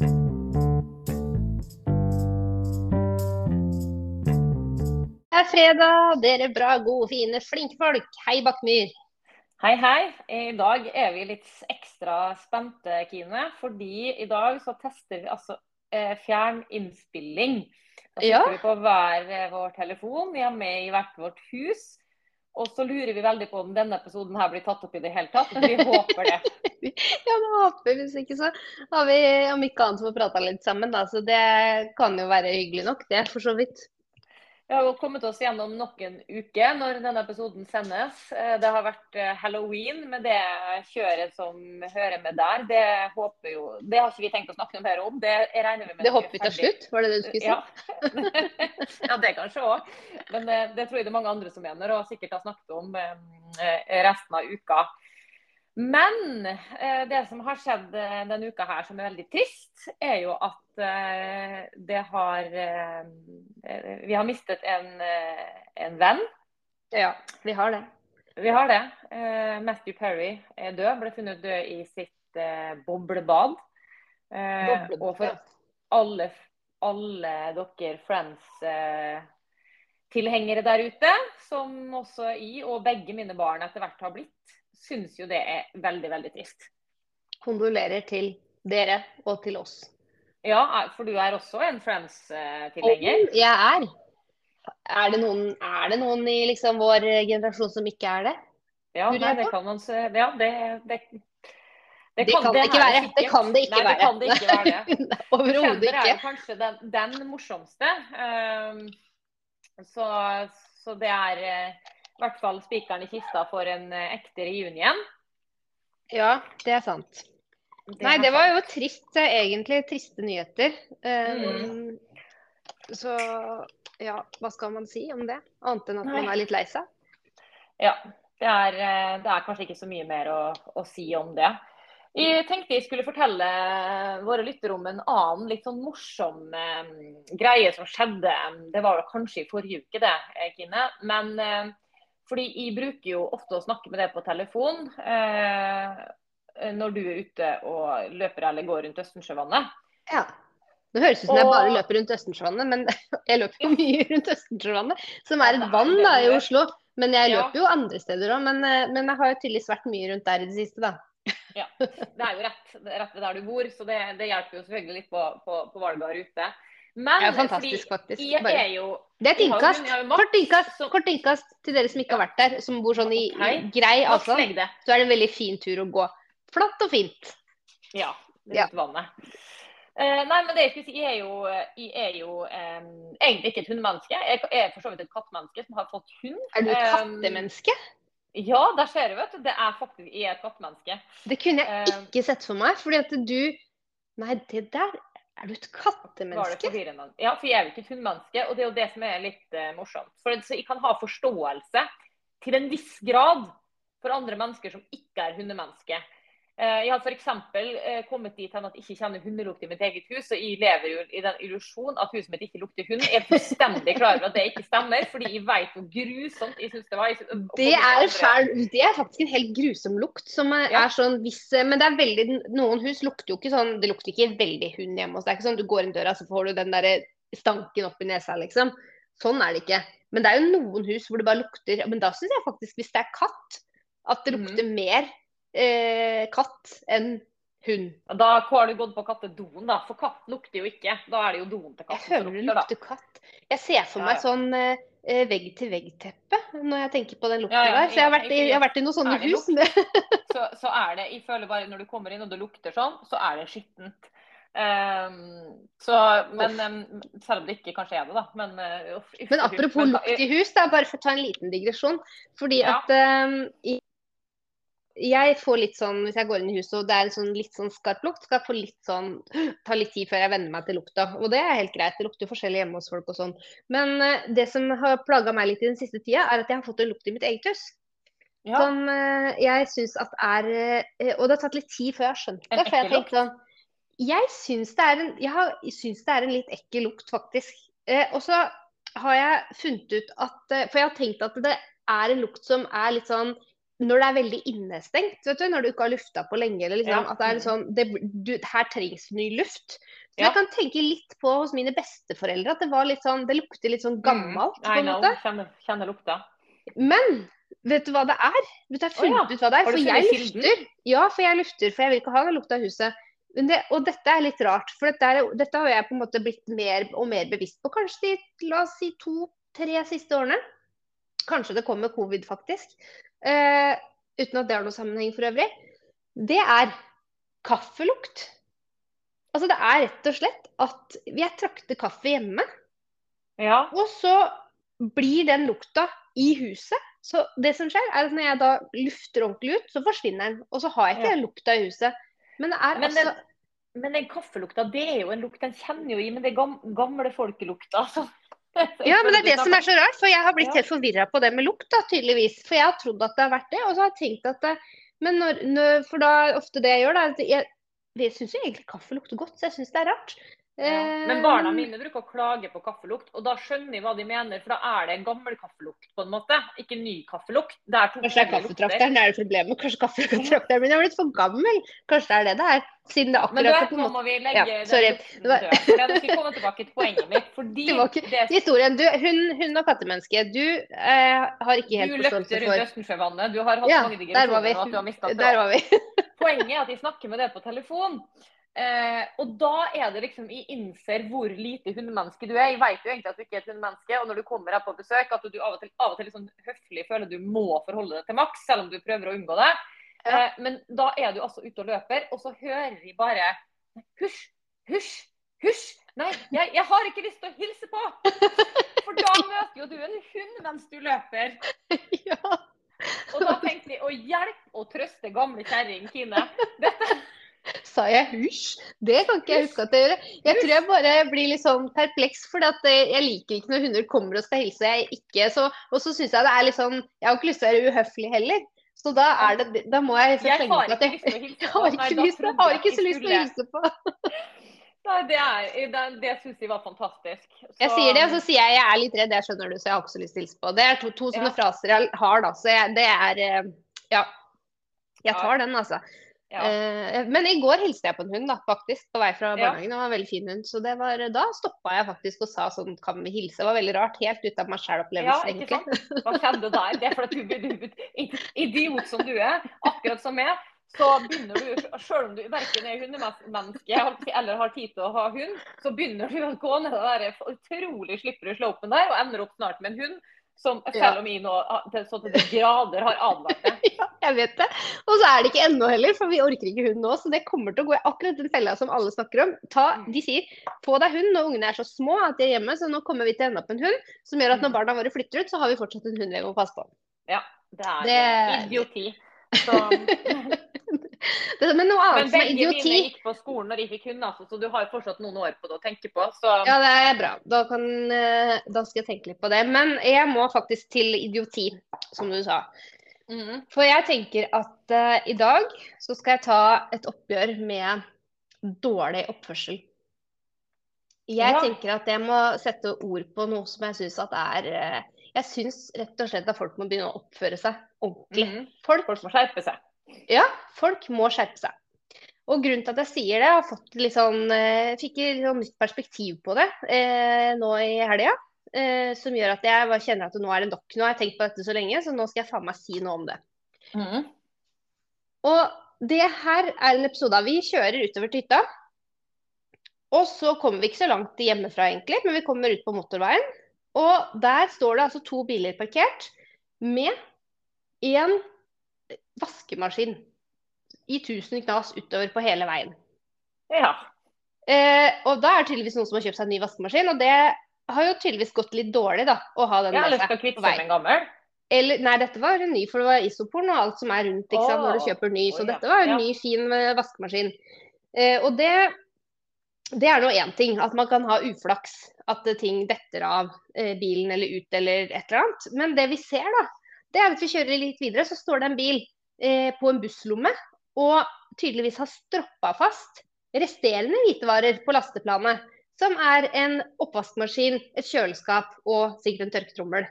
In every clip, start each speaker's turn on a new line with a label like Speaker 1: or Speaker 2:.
Speaker 1: Det er fredag, dere bra, gode, fine, flinke folk. Hei, Bakkmyr.
Speaker 2: Hei, hei. I dag er vi litt ekstra spente, Kine. Fordi i dag så tester vi altså eh, fjerninnspilling. Da sitter
Speaker 1: Ja.
Speaker 2: vi på hver vår telefon hjemme i hvert vårt hus. Og så lurer vi veldig på om denne episoden her blir tatt opp i det hele tatt. Men vi håper det.
Speaker 1: Ja, det håper vi, hvis ikke så har vi om ikke annet fått prata litt sammen, da. Så det kan jo være hyggelig nok, det, for så vidt.
Speaker 2: Vi har jo kommet oss gjennom nok en uke når denne episoden sendes. Eh, Det har vært eh, halloween med det kjøret som hører med der. Det håper jo Det har ikke vi tenkt å snakke noe mer om. Det regner vi med
Speaker 1: Det håper vi til slutt, var det det du skulle si?
Speaker 2: Ja. ja, det kanskje òg. Men eh, det tror jeg det er mange andre som mener, og sikkert har snakket om resten av uka. Men det som har skjedd denne uka her som er veldig trist, er jo at det har eh, eh, Vi har mistet en, eh, en venn.
Speaker 1: Ja, vi har det.
Speaker 2: Vi har det. Eh, Matthew Perry er død. Ble funnet død i sitt eh, boblebad. Eh,
Speaker 1: Boblebad,
Speaker 2: og for alle, alle dere Friends-tilhengere der ute, som også jeg og begge mine barn etter hvert har blitt, syns jo det er veldig, veldig trist.
Speaker 1: Kondolerer til dere og til oss.
Speaker 2: Ja, for du er også en Friends-tilhenger?
Speaker 1: Jeg er. Er det noen, er det noen i liksom vår generasjon som ikke er det?
Speaker 2: Ja, nei, det kan man se. Ja, det, det,
Speaker 1: Det kan det ikke være. Det kan det ikke
Speaker 2: Nei, det kan det ikke være det.
Speaker 1: Overhodet
Speaker 2: Chandler er kanskje den, den morsomste. Um, så, så det er uh, i hvert fall spikeren i kista for en uh, ekte reunion.
Speaker 1: Ja, det er sant. Nei, det var jo trist, eh, egentlig. Triste nyheter. Um, Så ja, hva skal man si om det? Annet enn at
Speaker 2: Nei.
Speaker 1: man er litt lei seg.
Speaker 2: Ja. Det er, eh, det er kanskje ikke så mye mer å, å si om det. Jeg tenkte jeg skulle fortelle våre lyttere om en annen litt sånn morsom eh, greie som skjedde. Det var kanskje i forrige uke, det, Kine. Men eh, fordi jeg bruker jo ofte å snakke med deg på telefon eh, når du er ute og løper eller går rundt Østensjøvannet.
Speaker 1: Ja. Det høres ut som jeg bare løper rundt Østensjøvannet, men jeg løper jo mye rundt Østensjøvannet, som er et vann da i. Oslo. Men jeg løper jo andre steder òg. Men, eh, men jeg har jo tydeligvis vært mye rundt der i det siste, da.
Speaker 2: Ja, Det er jo rett, rett ved der du bor, så det, det hjelper jo selvfølgelig litt på, på, på valget av rute. Men
Speaker 1: Det er fantastisk, faktisk. Bare.
Speaker 2: jo
Speaker 1: Det er et
Speaker 2: jo-
Speaker 1: innkast.
Speaker 2: jo
Speaker 1: Kort innkast,
Speaker 2: så-
Speaker 1: kort innkast til dere som ikke har vært der, som bor sånn i, i grei avstand. Så er det en veldig fin tur å gå. Flatt og fint.
Speaker 2: Ja, rundt vannet. Uh, nei, men det jeg skulle si, jeg er jo, jeg er jo um, egentlig ikke et hundemenneske. Jeg er for så vidt et kattmenneske som har fått hund.
Speaker 1: Er du et kattemenneske?
Speaker 2: Ja, der ser du, vet du. Det er faktisk jeg er et kattemenneske.
Speaker 1: Det kunne jeg
Speaker 2: eh,
Speaker 1: ikke sett for meg, fordi at du Nei, det der Er du et
Speaker 2: Var det
Speaker 1: kattemenneske?
Speaker 2: Ja, for jeg er jo ikke et hundemenneske, og det er jo det som er litt uh, morsomt. For så jeg kan ha forståelse til en viss grad for andre mennesker som ikke er hundemenneske. Eh, jeg har f.eks. Eh, kommet dit hen at jeg ikke kjenner hundelukt i mitt eget hus, og jeg lever jo i den illusjon at huset mitt ikke lukter hund. Jeg er fullstendig klar over at det ikke stemmer, fordi jeg vet hvor grusomt jeg syns det var. Jeg
Speaker 1: Det er, fæl, det er faktisk en helt grusom lukt. Som er,
Speaker 2: Ja.
Speaker 1: er sånn viss, Men det er veldig, noen hus lukter jo ikke sånn Det lukter ikke veldig hund hjemme hos deg. Det er ikke sånn du går inn døra, så får du den der stanken opp i nesa, liksom. Sånn er det ikke. Men det er jo noen hus hvor det bare lukter Men da syns jeg faktisk, hvis det er katt, at det
Speaker 2: lukter
Speaker 1: lukter mer eh, katt enn hund.
Speaker 2: Da har du gått på kattedoen, da. For katt lukter jo ikke. Da er det jo doen til
Speaker 1: Jeg
Speaker 2: katten som
Speaker 1: føler det
Speaker 2: lukter, da.
Speaker 1: lukter katt. Jeg ser for meg sånn eh, eh, vegg-til-vegg-teppe når jeg tenker på den lukta
Speaker 2: Ja, ja,
Speaker 1: der. Så jeg har, vært i, jeg har vært i noen sånne hus.
Speaker 2: så, så er det Jeg føler bare når du kommer inn og det lukter sånn, så er det skittent. Um, så, men ehm, Selv om det ikke kanskje er det, da. Men, uh, uff,
Speaker 1: Men apropos lukt i hus, da, bare for å ta en liten digresjon. Fordi
Speaker 2: Ja.
Speaker 1: at um, i- jeg får litt sånn, Hvis jeg går inn i huset og det er sånn litt sånn skarp lukt, skal jeg få litt sånn ta litt tid før jeg venner meg til lukta. Og det er helt greit, det lukter forskjellig hjemme hos folk og sånn. Men uh, det som har plaga meg litt i den siste tida, er at jeg har fått en lukt i mitt eget hus.
Speaker 2: Ja.
Speaker 1: Som uh, jeg syns at er uh, Og det har tatt litt tid før jeg har skjønt det. For jeg tenkte sånn Jeg syns det er en, jeg har, syns det er en litt ekkel lukt, faktisk. Og så har jeg funnet ut at For jeg har tenkt at det er en lukt som er litt sånn når det er veldig innestengt, vet du, når du ikke har lufta på lenge, eller liksom,
Speaker 2: Ja.
Speaker 1: at det er sånn det, du, Her trengs ny luft. Så jeg kan tenke litt på hos mine besteforeldre at det var litt sånn, det lukter litt sånn gammelt.
Speaker 2: Mm.
Speaker 1: på en måte.
Speaker 2: Kjenner, kjenner lukta.
Speaker 1: Men vet du hva det er? Vet du, jeg har funnet
Speaker 2: oh, ja.
Speaker 1: ut hva det er. For jeg lufter. Ja, for jeg lufter, for jeg vil ikke ha den lukta av huset. Men det, og dette er litt rart, for dette, er, dette har jeg på en måte blitt mer og mer bevisst på. Kanskje de la oss si to-tre siste årene. Kanskje det kommer covid, faktisk. Eh, uten at det har noen sammenheng for øvrig. Det er kaffelukt. Altså det er rett og slett at jeg trakter kaffe hjemme.
Speaker 2: Ja.
Speaker 1: Og så blir den lukta i huset. Så det som skjer, er at når jeg da lufter ordentlig ut, så forsvinner den. Og så har jeg ikke
Speaker 2: Ja.
Speaker 1: den lukta i huset. Men det er
Speaker 2: Men
Speaker 1: altså
Speaker 2: den, men den kaffelukta, det er jo en lukt den kjenner jo i, men det er gamle folkelukta. Så.
Speaker 1: Ja, men det er det som er så rart. For jeg har blitt helt forvirra på det med lukt, da, tydeligvis. For jeg har trodd at det har vært det, og så har jeg tenkt at det, Men når, når For da ofte det jeg gjør, da jeg, jeg syns jo egentlig kaffe lukter godt, så jeg syns det er rart.
Speaker 2: Ja. Men barna mine bruker å klage på kaffelukt, og da skjønner jeg hva de mener. For da er det en gammel kaffelukt, på en måte. Ikke ny kaffelukt. Det er to
Speaker 1: Kanskje det er kaffetrakteren, det er det problemet. Kanskje kaffetrakteren min er blitt for gammel. Kanskje det er det det er. Siden det
Speaker 2: Men du,
Speaker 1: vet, på
Speaker 2: nå må vi legge
Speaker 1: Ja, sorry. den var-
Speaker 2: død. Jeg komme tilbake til poenget mitt. Fordi
Speaker 1: Det var ikke-
Speaker 2: det,
Speaker 1: Historien. Du, hun, hun og kattemenneske, du eh, har ikke
Speaker 2: du
Speaker 1: helt
Speaker 2: løpte
Speaker 1: forståelse
Speaker 2: rundt Østensjøvannet. Du har hatt
Speaker 1: Ja,
Speaker 2: mange
Speaker 1: var
Speaker 2: digresjoner om at du har
Speaker 1: var vi.
Speaker 2: Poenget er at de snakker med deg på telefon. Eh, og da er det liksom Jeg innser hvor lite hundemenneske du er. Jeg vet jo egentlig at du ikke er et hundemenneske. Og når du kommer her på besøk, at du av og til, av og til sånn høflig føler du må forholde deg til maks, selv om du prøver å unngå det.
Speaker 1: Ja.
Speaker 2: Eh, men da er du altså ute og løper, og så hører de bare Hysj, hysj, hysj. Nei, jeg, jeg har ikke lyst til å hilse på. For da møter jo du en hund mens du løper.
Speaker 1: ja.
Speaker 2: Og da tenkte de å hjelpe og trøste gamle kjerring Kine. Dette
Speaker 1: Sa jeg husj? Det kan ikke jeg huske at jeg gjør. Jeg tror jeg bare blir litt sånn perpleks, for jeg liker ikke når hunder kommer og skal hilse. Jeg ikke, så, og så syns jeg det er litt sånn Jeg har ikke lyst til å være uhøflig heller. Så da, er det, da må jeg
Speaker 2: Jeg har ikke
Speaker 1: jeg,
Speaker 2: lyst til å hilse på.
Speaker 1: har
Speaker 2: Nei,
Speaker 1: ikke, lyst, jeg har ikke så lyst til å hilse på.
Speaker 2: Nei, det, er, det, det syns jeg var fantastisk. Så-
Speaker 1: Jeg sier det, og så sier jeg jeg er litt redd, jeg skjønner du, så jeg har ikke så lyst til å hilse på. Det er to, to sånne
Speaker 2: Ja.
Speaker 1: fraser jeg har, da. Så jeg, det er eh, Ja. Jeg tar den, altså.
Speaker 2: Ja.
Speaker 1: Eh, men i går hilste jeg på en hund, da, faktisk, på vei fra
Speaker 2: Ja.
Speaker 1: Det var en veldig fin hund. Så det var, da stoppa jeg faktisk og sa sånn, kan vi hilse? Det var veldig rart. Helt ut av meg
Speaker 2: Ja,
Speaker 1: sjæl-opplevelsen,
Speaker 2: ikke
Speaker 1: egentlig.
Speaker 2: Hva skjedde der? Det er fordi du, du, idiot som du er, akkurat som meg, så begynner du, selv om du verken er hundemenneske eller har tid til å ha hund, så begynner du å gå ned den der utrolig slippery slopen der, og ender opp snart med en hund som,
Speaker 1: Ja.
Speaker 2: ah, til så til de grader har advart deg.
Speaker 1: Ja, jeg vet det. Og så er det ikke ennå heller, for vi orker ikke hund nå. Så det kommer til å gå i akkurat den fella som alle snakker om. Ta,
Speaker 2: Mm.
Speaker 1: de sier få deg hund når ungene er så små at de er hjemme. Så nå kommer vi til å ende opp en hund som gjør at når
Speaker 2: Mm.
Speaker 1: barna våre flytter ut, så har vi fortsatt en hund vi må passe på.
Speaker 2: Ja, Det er
Speaker 1: Det-
Speaker 2: idioti. Så,
Speaker 1: Det, men noe
Speaker 2: men
Speaker 1: annet som er
Speaker 2: begge mine
Speaker 1: idioti
Speaker 2: gikk på skolen når de ikke kunne, altså, så du har fortsatt noen år på det å tenke på. Så
Speaker 1: Ja, det er bra. Da, kan, eh, da skal jeg tenke litt på det. Men jeg må faktisk til idioti, som du sa.
Speaker 2: mm,
Speaker 1: For jeg tenker at uh, i dag så skal jeg ta et oppgjør med dårlig oppførsel. Jeg
Speaker 2: Ja.
Speaker 1: tenker at jeg må sette ord på noe som jeg syns at er uh, Jeg syns rett og slett at folk må begynne å oppføre seg ordentlig.
Speaker 2: mm,
Speaker 1: Folk,
Speaker 2: folk må skjerpe seg.
Speaker 1: Ja, folk må skjerpe seg. Og grunnen til at jeg sier det, jeg har fått litt sånn, eh, fikk litt sånn nytt perspektiv på det eh, nå i helga. Eh, som gjør at jeg bare kjenner at nå er det nok. Nå har jeg tenkt på dette så lenge, så nå skal jeg faen meg si noe om det.
Speaker 2: Mm.
Speaker 1: Og det her er en episode av vi kjører utover til hytta. Og så kommer vi ikke så langt hjemmefra, egentlig, men vi kommer ut på motorveien. Og der står det altså to biler parkert med én vaskemaskin i tusen knas utover på hele veien.
Speaker 2: Ja.
Speaker 1: Eh, og da er det tydeligvis noen som har kjøpt seg en ny vaskemaskin, og det har jo tydeligvis gått litt dårlig, da, å ha den
Speaker 2: ja,
Speaker 1: med seg på vei.
Speaker 2: en gammel.
Speaker 1: Eller, nei, dette var en ny, for det var isoporn og alt som er rundt ikke sant, når du kjøper ny. Så
Speaker 2: ja.
Speaker 1: dette var en
Speaker 2: Ja.
Speaker 1: ny, fin eh, vaskemaskin. Eh, og det, det er nå én ting, at man kan ha uflaks. At ting detter av eh, bilen eller ut eller et eller annet. Men det vi ser, da, det er at vi kjører litt videre, så står det en bil eh, på en busslomme og tydeligvis har stroppa fast resterende hvitevarer på lasteplanet. Som er en oppvaskmaskin, et kjøleskap og sikkert en tørketrommel.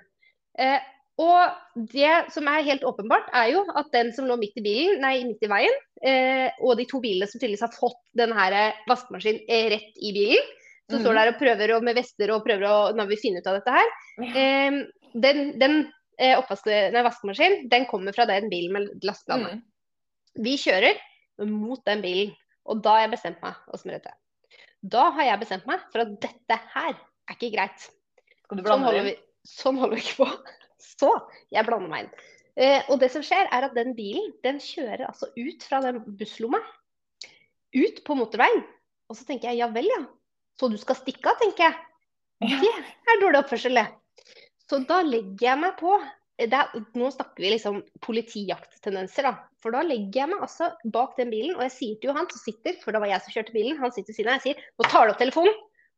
Speaker 1: Eh, Og det som er helt åpenbart, er jo at den som lå midt i bilen, nei, midt i veien, eh, og de to bilene som tydeligvis har fått denne her vaskemaskinen eh, rett i bilen, som mm. står der og prøver og med vester og prøver å når vi finner ut av dette her, eh, den, den eh, vaskemaskin, den kommer fra den bilen med lastebane. Mm. Vi kjører mot den bilen, og da har jeg bestemt meg å smøre. Da har jeg bestemt meg for at dette her er ikke greit.
Speaker 2: Sånn holder,
Speaker 1: vi, sånn holder vi ikke på. Så jeg blander meg inn. Eh, og det som skjer, er at den bilen den kjører altså ut fra den busslomma. Ut på motorveien. Og så tenker jeg ja vel, ja. Så du skal stikke av, tenker jeg. Det er dårlig oppførsel, det. Så da legger jeg meg på. Er, nå snakker vi liksom politijakttendenser, da. For da legger jeg meg altså bak den bilen, og jeg sier til Johan som sitter, for det var jeg som kjørte bilen, han sitter ved siden av, jeg sier nå tar du opp telefonen.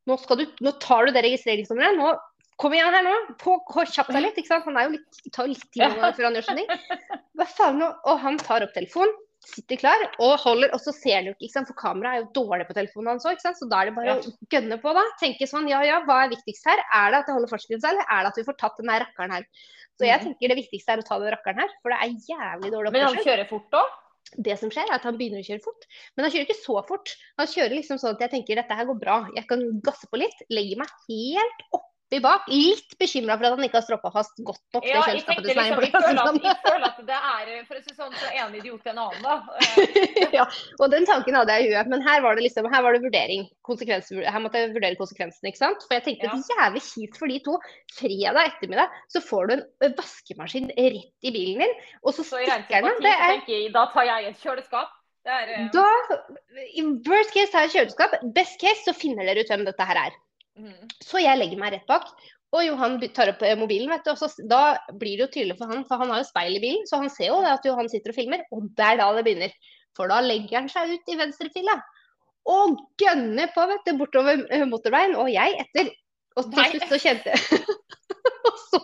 Speaker 1: Nå, du, nå tar du det registreringsnummeret. Nå Kom igjen her nå, på, kjapp deg litt. ikke sant? Han er jo litt, tar litt tid før han gjør sånne ting. Hva faen nå? Og han tar opp telefonen, sitter klar og holder, og så ser jo ikke, for kameraet er jo dårlig på telefonen hans òg, så da er det bare å gønne på, da. Tenke sånn, ja ja, hva er viktigst her? Er det at jeg holder fartsgrensa, eller er det at vi får tatt den rakkeren her? Så jeg mm. tenker det viktigste er å ta den rakkeren her, for det er jævlig dårlig
Speaker 2: oppførsel. Men han kjører fort da?
Speaker 1: det som skjer, er at han begynner å kjøre fort. Men han kjører ikke så fort. Han kjører liksom sånn at jeg tenker dette her går bra. Jeg kan gasse på litt, legge meg helt opp oppi bak. Litt bekymra for at han ikke har stroppa fast godt nok
Speaker 2: ja, det til Svein. Liksom, jeg, føler at, jeg føler at det er for å si sånn, så en idiot til en annen, da.
Speaker 1: ja, og den tanken hadde jeg i huet. Men her var det liksom, her var det vurdering. Her måtte jeg vurdere konsekvensene, ikke sant. For jeg tenkte ja. jævlig kjipt for de to. Fredag ettermiddag så får du en vaskemaskin rett i bilen din, og så, så stikker den.
Speaker 2: Er... Da tar jeg et kjøleskap. Er, um...
Speaker 1: Da, i worst case tar jeg kjøleskap. Best case så finner dere ut hvem dette her er. Mm. Så jeg legger meg rett bak. Og Johan tar opp eh, mobilen, vet du, og så, da blir det jo tydelig for han, for han har jo speil i bilen, så han ser jo at Johan sitter og filmer. Og det er da det begynner. For da legger han seg ut i venstrefila og gønner på vet du, bortover eh, motorveien, og jeg etter. Og til slutt så kjente jeg så,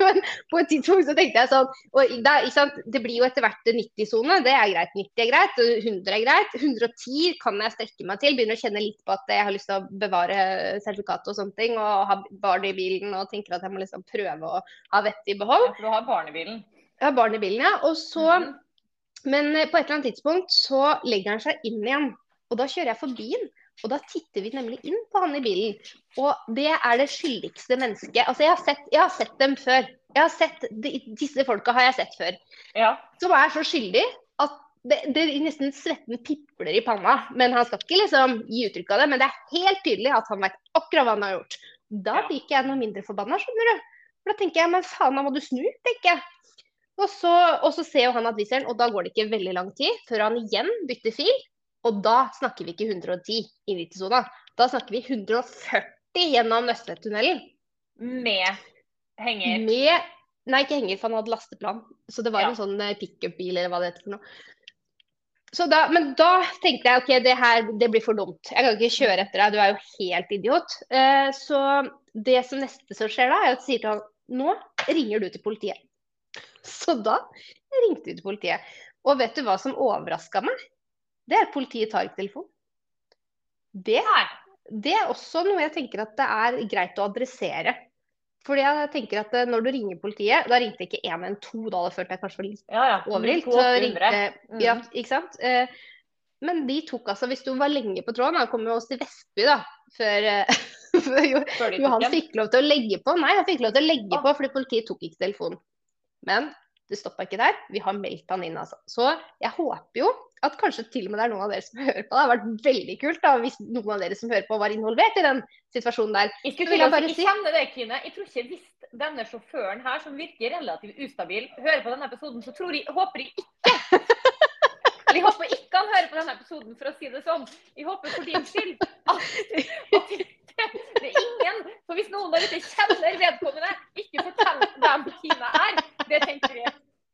Speaker 1: men på et tidspunkt så tenkte jeg sånn og det, det blir jo etter hvert 90-sone, det er greit. 90 er greit, 100 er greit. 110 kan jeg strekke meg til. Begynner å kjenne litt på at jeg har lyst til å bevare sertifikatet og sånne ting. Og ha barn i bilen og tenker at jeg må liksom prøve å ha vettet i behold.
Speaker 2: Ja, for du har bilen?
Speaker 1: Jeg har barn i bilen, ja. Og så, mm. Men på et eller annet tidspunkt så legger han seg inn igjen. Og da kjører jeg forbi den. Og da titter vi nemlig inn på han i bilen. Og det er det skyldigste mennesket. Altså, jeg har sett, jeg har sett dem før. Jeg har sett, Disse folka har jeg sett før.
Speaker 2: Ja.
Speaker 1: Som er så skyldig at det, det nesten svetten pipler i panna. Men han skal ikke liksom gi uttrykk av det. Men det er helt tydelig at han vet akkurat hva han har gjort. Da blir ikke jeg noe mindre forbanna, skjønner du. For da tenker jeg men faen, da må du snu, tenker jeg. Og så, og så ser jo han at viseren, og da går det ikke veldig lang tid før han igjen bytter fil. Og da snakker vi ikke 110 i 90-sona. Da snakker vi 140 gjennom Østvedtunnelen.
Speaker 2: Med henger?
Speaker 1: Med Nei, ikke henger, for han hadde lasteplan. Så det var ja. en sånn eh, pickup-bil eller hva det heter for noe. Så da, men da tenkte jeg OK, det her det blir for dumt. Jeg kan ikke kjøre etter deg, du er jo helt idiot. Eh, så det som neste som skjer da, er at jeg sier til han nå ringer du til politiet. Så da ringte vi til politiet. Og vet du hva som overraska meg? Det er at politiet tar ikke telefon. Det, det, er også noe jeg tenker at det er greit å adressere. Fordi jeg tenker at eh, Når du ringer politiet Da ringte ikke én, men to. Da det følte jeg kanskje var litt
Speaker 2: ja, ja.
Speaker 1: overilt. Mm. Ja, ikke sant? Eh, men de tok altså Hvis du var lenge på tråden Han kom jo oss til Vestby da, før, før jo, Johan fikk lov til å legge på. Nei, han fikk lov til å legge på fordi politiet tok ikke telefonen. Men det stoppa ikke der. Vi har meldt han inn, altså. Så jeg håper jo at kanskje til og med det er noen av dere som hører på. Det hadde vært veldig kult da, hvis noen av dere som hører på, var involvert i den situasjonen der.
Speaker 2: Jeg skulle til å bare si... kjenne det, Kine. Jeg tror ikke hvis denne sjåføren her, som virker relativt ustabil, hører på denne episoden, så tror jeg, håper jeg ikke Jeg håper ikke han hører på denne episoden, for å si det sånn. Jeg håper for din skyld at, at det, er ingen For hvis noen der ute kjenner vedkommende, ikke fortell hvem Kine er. Det tenker jeg.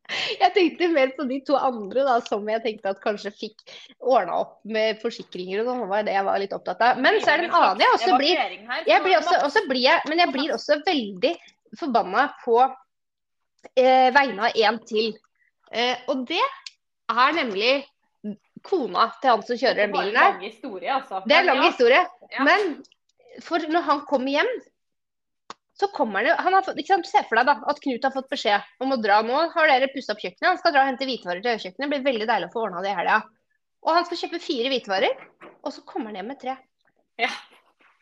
Speaker 1: Jeg tenkte mer på de to andre da, som jeg tenkte at kanskje fikk ordna opp med forsikringer og sånn. var det jeg var litt opptatt av. Men så er det en annen jeg også blir, jeg blir også, også blir jeg, Men jeg blir også veldig forbanna på eh, vegne av en til. Eh, og det er nemlig kona til han som kjører den bilen her.
Speaker 2: Altså.
Speaker 1: Det er en lang historie. Men for når han kommer hjem, Så kommer han han har fått, ikke sant, Se for deg da, at Knut har fått beskjed om å dra nå. Har dere pussa opp kjøkkenet? Han skal dra og hente hvitevarer til kjøkkenet. Det blir veldig deilig å få ordna det i helga. Og han skal kjøpe fire hvitevarer, og så kommer han hjem med tre.
Speaker 2: Ja.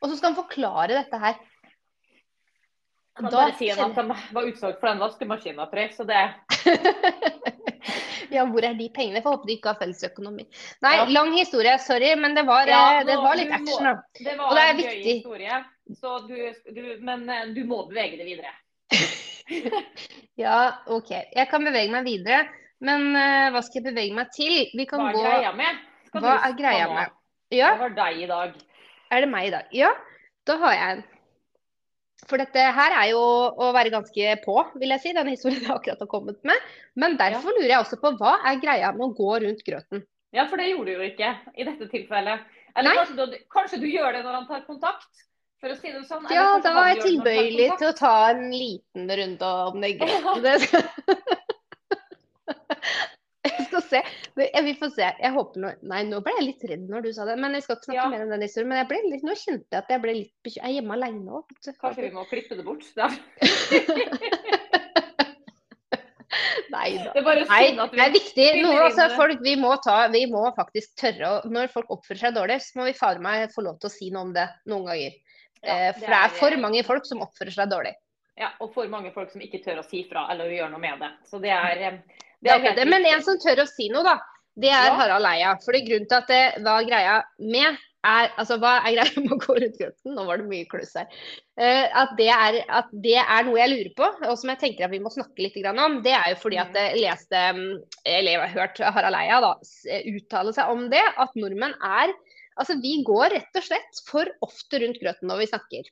Speaker 1: Og så skal han forklare dette her.
Speaker 2: Jeg kan
Speaker 1: Da
Speaker 2: bare si at han var utsolgt for den vaskemaskina, tror jeg. Så det
Speaker 1: ja, hvor er de pengene? Får håpe de ikke har fellesøkonomi. Nei,
Speaker 2: Ja.
Speaker 1: lang historie, sorry, men det var,
Speaker 2: Ja,
Speaker 1: nå, det var litt action, da.
Speaker 2: Det var
Speaker 1: Og det er
Speaker 2: en gøy
Speaker 1: viktig.
Speaker 2: historie. Så du, du, men eh, du må bevege det videre.
Speaker 1: Ja, OK. Jeg kan bevege meg videre. Men uh, hva skal jeg bevege meg til? Vi kan
Speaker 2: Hva er
Speaker 1: gå
Speaker 2: greia med? Skal
Speaker 1: Hva er greia med? Ja,
Speaker 2: Det var deg i dag.
Speaker 1: er det meg i dag? Ja, da har jeg en. For dette her er jo å være ganske på, vil jeg si, den historien jeg akkurat har kommet med. Men derfor lurer jeg også på hva er greia med å gå rundt grøten?
Speaker 2: Ja, for det gjorde du jo ikke i dette tilfellet. Eller kanskje du, kanskje du gjør det når han tar kontakt? For å si det sånn.
Speaker 1: Ja, da var jeg tilbøyelig til å ta en liten runde om det grøten. Jeg skal se. Jeg vil få se. Jeg håper nå Nei, nå ble jeg litt redd når du sa det. Men jeg skal ikke snakke
Speaker 2: Ja.
Speaker 1: mer om den historien. Men litt... nå kjente jeg at jeg ble litt bekymret. Jeg er hjemme alene òg.
Speaker 2: Kanskje vi må klippe det bort? Ja.
Speaker 1: Nei da.
Speaker 2: Det er
Speaker 1: Nei, det er viktig. Noe, folk, vi, må ta, vi må faktisk tørre å Når folk oppfører seg dårlig, så må vi fader meg få lov til å si noe om det noen ganger.
Speaker 2: Ja,
Speaker 1: eh, for det er for mange folk som oppfører seg dårlig.
Speaker 2: Ja, og for mange folk som ikke tør å si fra eller gjøre noe med det. Så det er, eh,
Speaker 1: Det er
Speaker 2: helt.
Speaker 1: Men en som tør å si noe, da, det er
Speaker 2: Ja.
Speaker 1: Harald Eia. Fordi grunnen til at det var greia med er, altså Hva er greia med å gå rundt grøten? Nå var det mye kluss her. Uh, at, det er, at det er noe jeg lurer på, og som jeg tenker at vi må snakke litt om. Det er jo fordi at jeg leste, mm, eller jeg har hørt Harald Eia da, uttale seg om det. At nordmenn er Altså vi går rett og slett for ofte rundt grøten når vi snakker.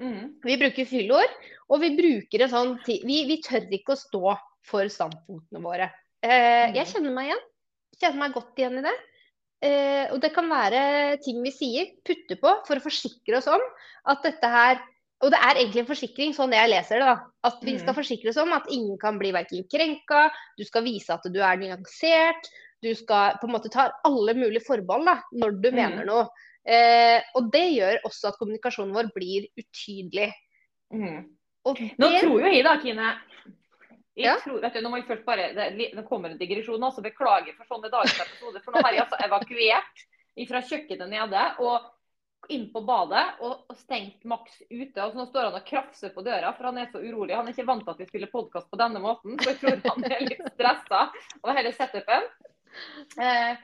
Speaker 2: Mm.
Speaker 1: Vi bruker fyllord, og vi bruker en sånn vi, vi tør ikke å stå for standpunktene våre. Eh, jeg kjenner meg igjen. Kjenner meg godt igjen i det. Eh, og det kan være ting vi sier, putter på, for å forsikre oss om at dette her Og det er egentlig en forsikring, sånn jeg leser det. da, At vi skal
Speaker 2: Mhm.
Speaker 1: forsikre oss om at ingen kan bli verken krenka, du skal vise at du er nyansert. Du skal på en måte ta alle mulige forbehold da, når du
Speaker 2: mm.
Speaker 1: mener noe. Eh, og det gjør også at kommunikasjonen vår blir utydelig.
Speaker 2: Mm.
Speaker 1: Og
Speaker 2: Nå tror jo jeg da, Kine jeg
Speaker 1: Ja.
Speaker 2: tror, du, nå må jeg først bare, det, det kommer en digresjon, altså beklager for sånne dagsepisoder episode. For nå har jeg altså evakuert fra kjøkkenet nede og inn på badet og, og stengt Max ute. og så Nå står han og krafser på døra, for han er så urolig. Han er ikke vant til at vi spiller podkast på denne måten, så jeg tror han er litt stressa over hele setupen. Eh,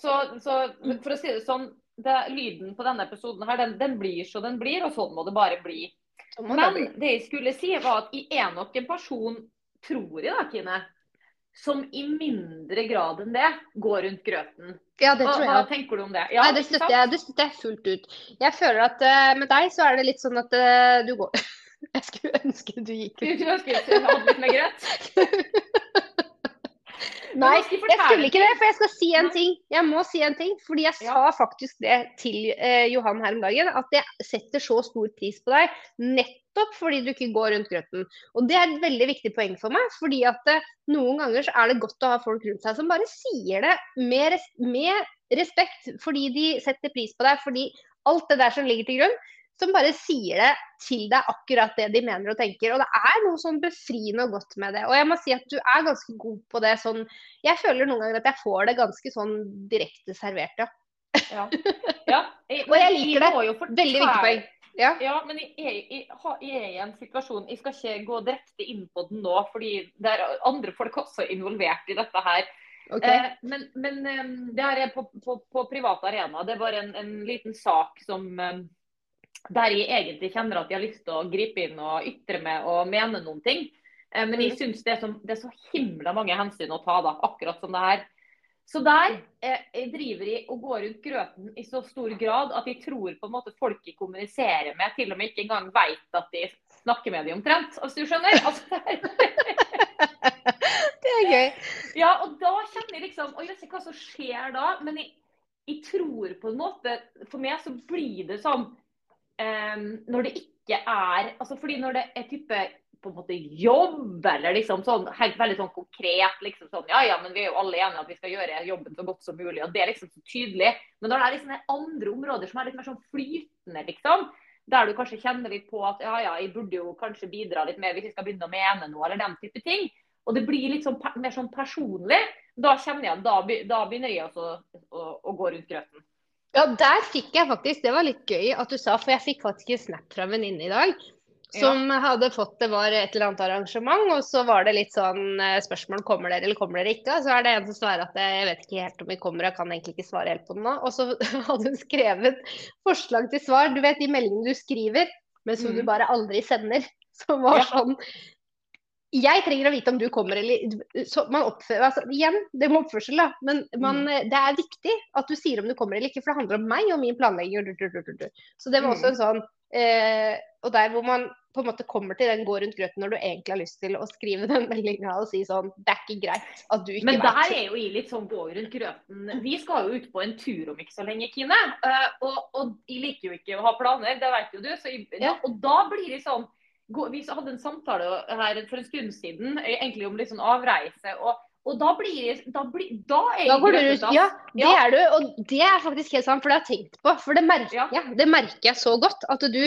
Speaker 2: så, så for å si det sånn, det, lyden på denne episoden her, den, den blir så den blir, og sånn må det bare bli.
Speaker 1: så det bli.
Speaker 2: Men det jeg skulle si var at jeg er nok en person, tror jeg da, Kine, som i mindre grad enn det går rundt grøten.
Speaker 1: Ja, det tror jeg
Speaker 2: hva
Speaker 1: også.
Speaker 2: tenker du om det? Ja,
Speaker 1: Nei, det støtter jeg, det støtter jeg fullt ut. Jeg føler at uh, med deg så er det litt sånn at uh, du går Jeg skulle ønske du gikk
Speaker 2: Du
Speaker 1: ut.
Speaker 2: du skulle ønske du hadde litt mer grøt?
Speaker 1: Nei,
Speaker 2: jeg
Speaker 1: jeg skulle ikke det, for jeg skal si en ting. Jeg må si en ting, fordi jeg sa faktisk det til eh, Johan her om dagen. At jeg setter så stor pris på deg nettopp fordi du ikke går rundt grøten. Og det er et veldig viktig poeng for meg. fordi at eh, noen ganger så er det godt å ha folk rundt seg som bare sier det med, res med respekt, fordi de setter pris på deg. Fordi alt det der som ligger til grunn, som bare sier det til deg akkurat det de mener og tenker. Og det er noe sånn befriende og godt med det. Og jeg må si at du er ganske god på det sånn Jeg føler noen ganger at jeg får det ganske sånn direkte servert, ja.
Speaker 2: Ja. ja. Jeg,
Speaker 1: Og jeg liker det. Veldig viktig poeng. Ja.
Speaker 2: Ja, men jeg, jeg, jeg, er i en situasjon Jeg skal ikke gå direkte inn på den nå, fordi det er andre folk også involvert i dette her.
Speaker 1: Okay.
Speaker 2: Eh, men men eh, det her er på, på, på privat arena. Det bare en, en liten sak som eh, der jeg egentlig kjenner at jeg har lyst til å gripe inn og ytre meg og mene noen ting. Eh, men jeg
Speaker 1: Mm.
Speaker 2: syns det, det er så himla mange hensyn å ta, da, akkurat som det her. Så der eh, jeg driver jeg og går rundt grøten i så stor grad at jeg tror på en måte folk jeg kommuniserer med, til og med ikke engang vet at de snakker med dem omtrent. Altså, du skjønner? Altså, det er-
Speaker 1: gøy.
Speaker 2: ja, og da kjenner jeg liksom Og jeg vet ikke hva som skjer da, men jeg, jeg tror på en måte For meg så blir det sånn Når det ikke er Altså fordi når det er type på en måte jobb, eller liksom sånn helt veldig sånn konkret liksom sånn Ja ja, men vi er jo alle enige at vi skal gjøre jobben så godt som mulig, og det er liksom så tydelig. Men når det er liksom andre områder som er litt mer sånn flytende, liksom, der du kanskje kjenner litt på at ja, ja, jeg burde jo kanskje bidra litt mer hvis jeg skal begynne å mene noe, eller den type ting. Og det blir litt sånn, mer sånn personlig. Da kjenner jeg, da, da begynner jeg også å, å gå rundt grøten.
Speaker 1: Ja, der fikk jeg faktisk Det var litt gøy at du sa, for jeg fikk faktisk en snap fra en venninne i dag. Som ja. hadde fått det var et eller annet arrangement, og så var det litt sånn eh, spørsmål kommer dere eller kommer dere ikke. Og så er det en som svarer at jeg vet ikke helt om vi kommer, jeg kan egentlig ikke svare helt på det nå. Og så hadde hun skrevet forslag til svar. Du vet de meldingene du skriver, men som mm. du bare aldri sender. Som var ja. sånn jeg trenger å vite om du kommer eller så man oppfører, altså, Igjen, det med oppførsel, da. Men man, mm. det er viktig at du sier om du kommer eller ikke, for det handler om meg og min planlegging. Så det var også en sånn eh, Og der hvor man på en måte kommer til den gå rundt grøten når du egentlig har lyst til å skrive den meldinga og si sånn Det er ikke greit at du ikke
Speaker 2: vet. Men der er jo i litt sånn gå rundt grøten. Vi skal jo ut på en tur om ikke så lenge, Kine. Uh, og, og, jeg liker jo ikke å ha planer, det vet jo du. Så, ja. Og da blir det sånn vi hadde en samtale her for en stund siden egentlig om litt sånn avreise. og og da blir da, blir, da er
Speaker 1: da går du ut, Ja, det er du. Og det er faktisk helt sant, for det har jeg tenkt på. For det merker ja. jeg. Det merker jeg så godt. At du,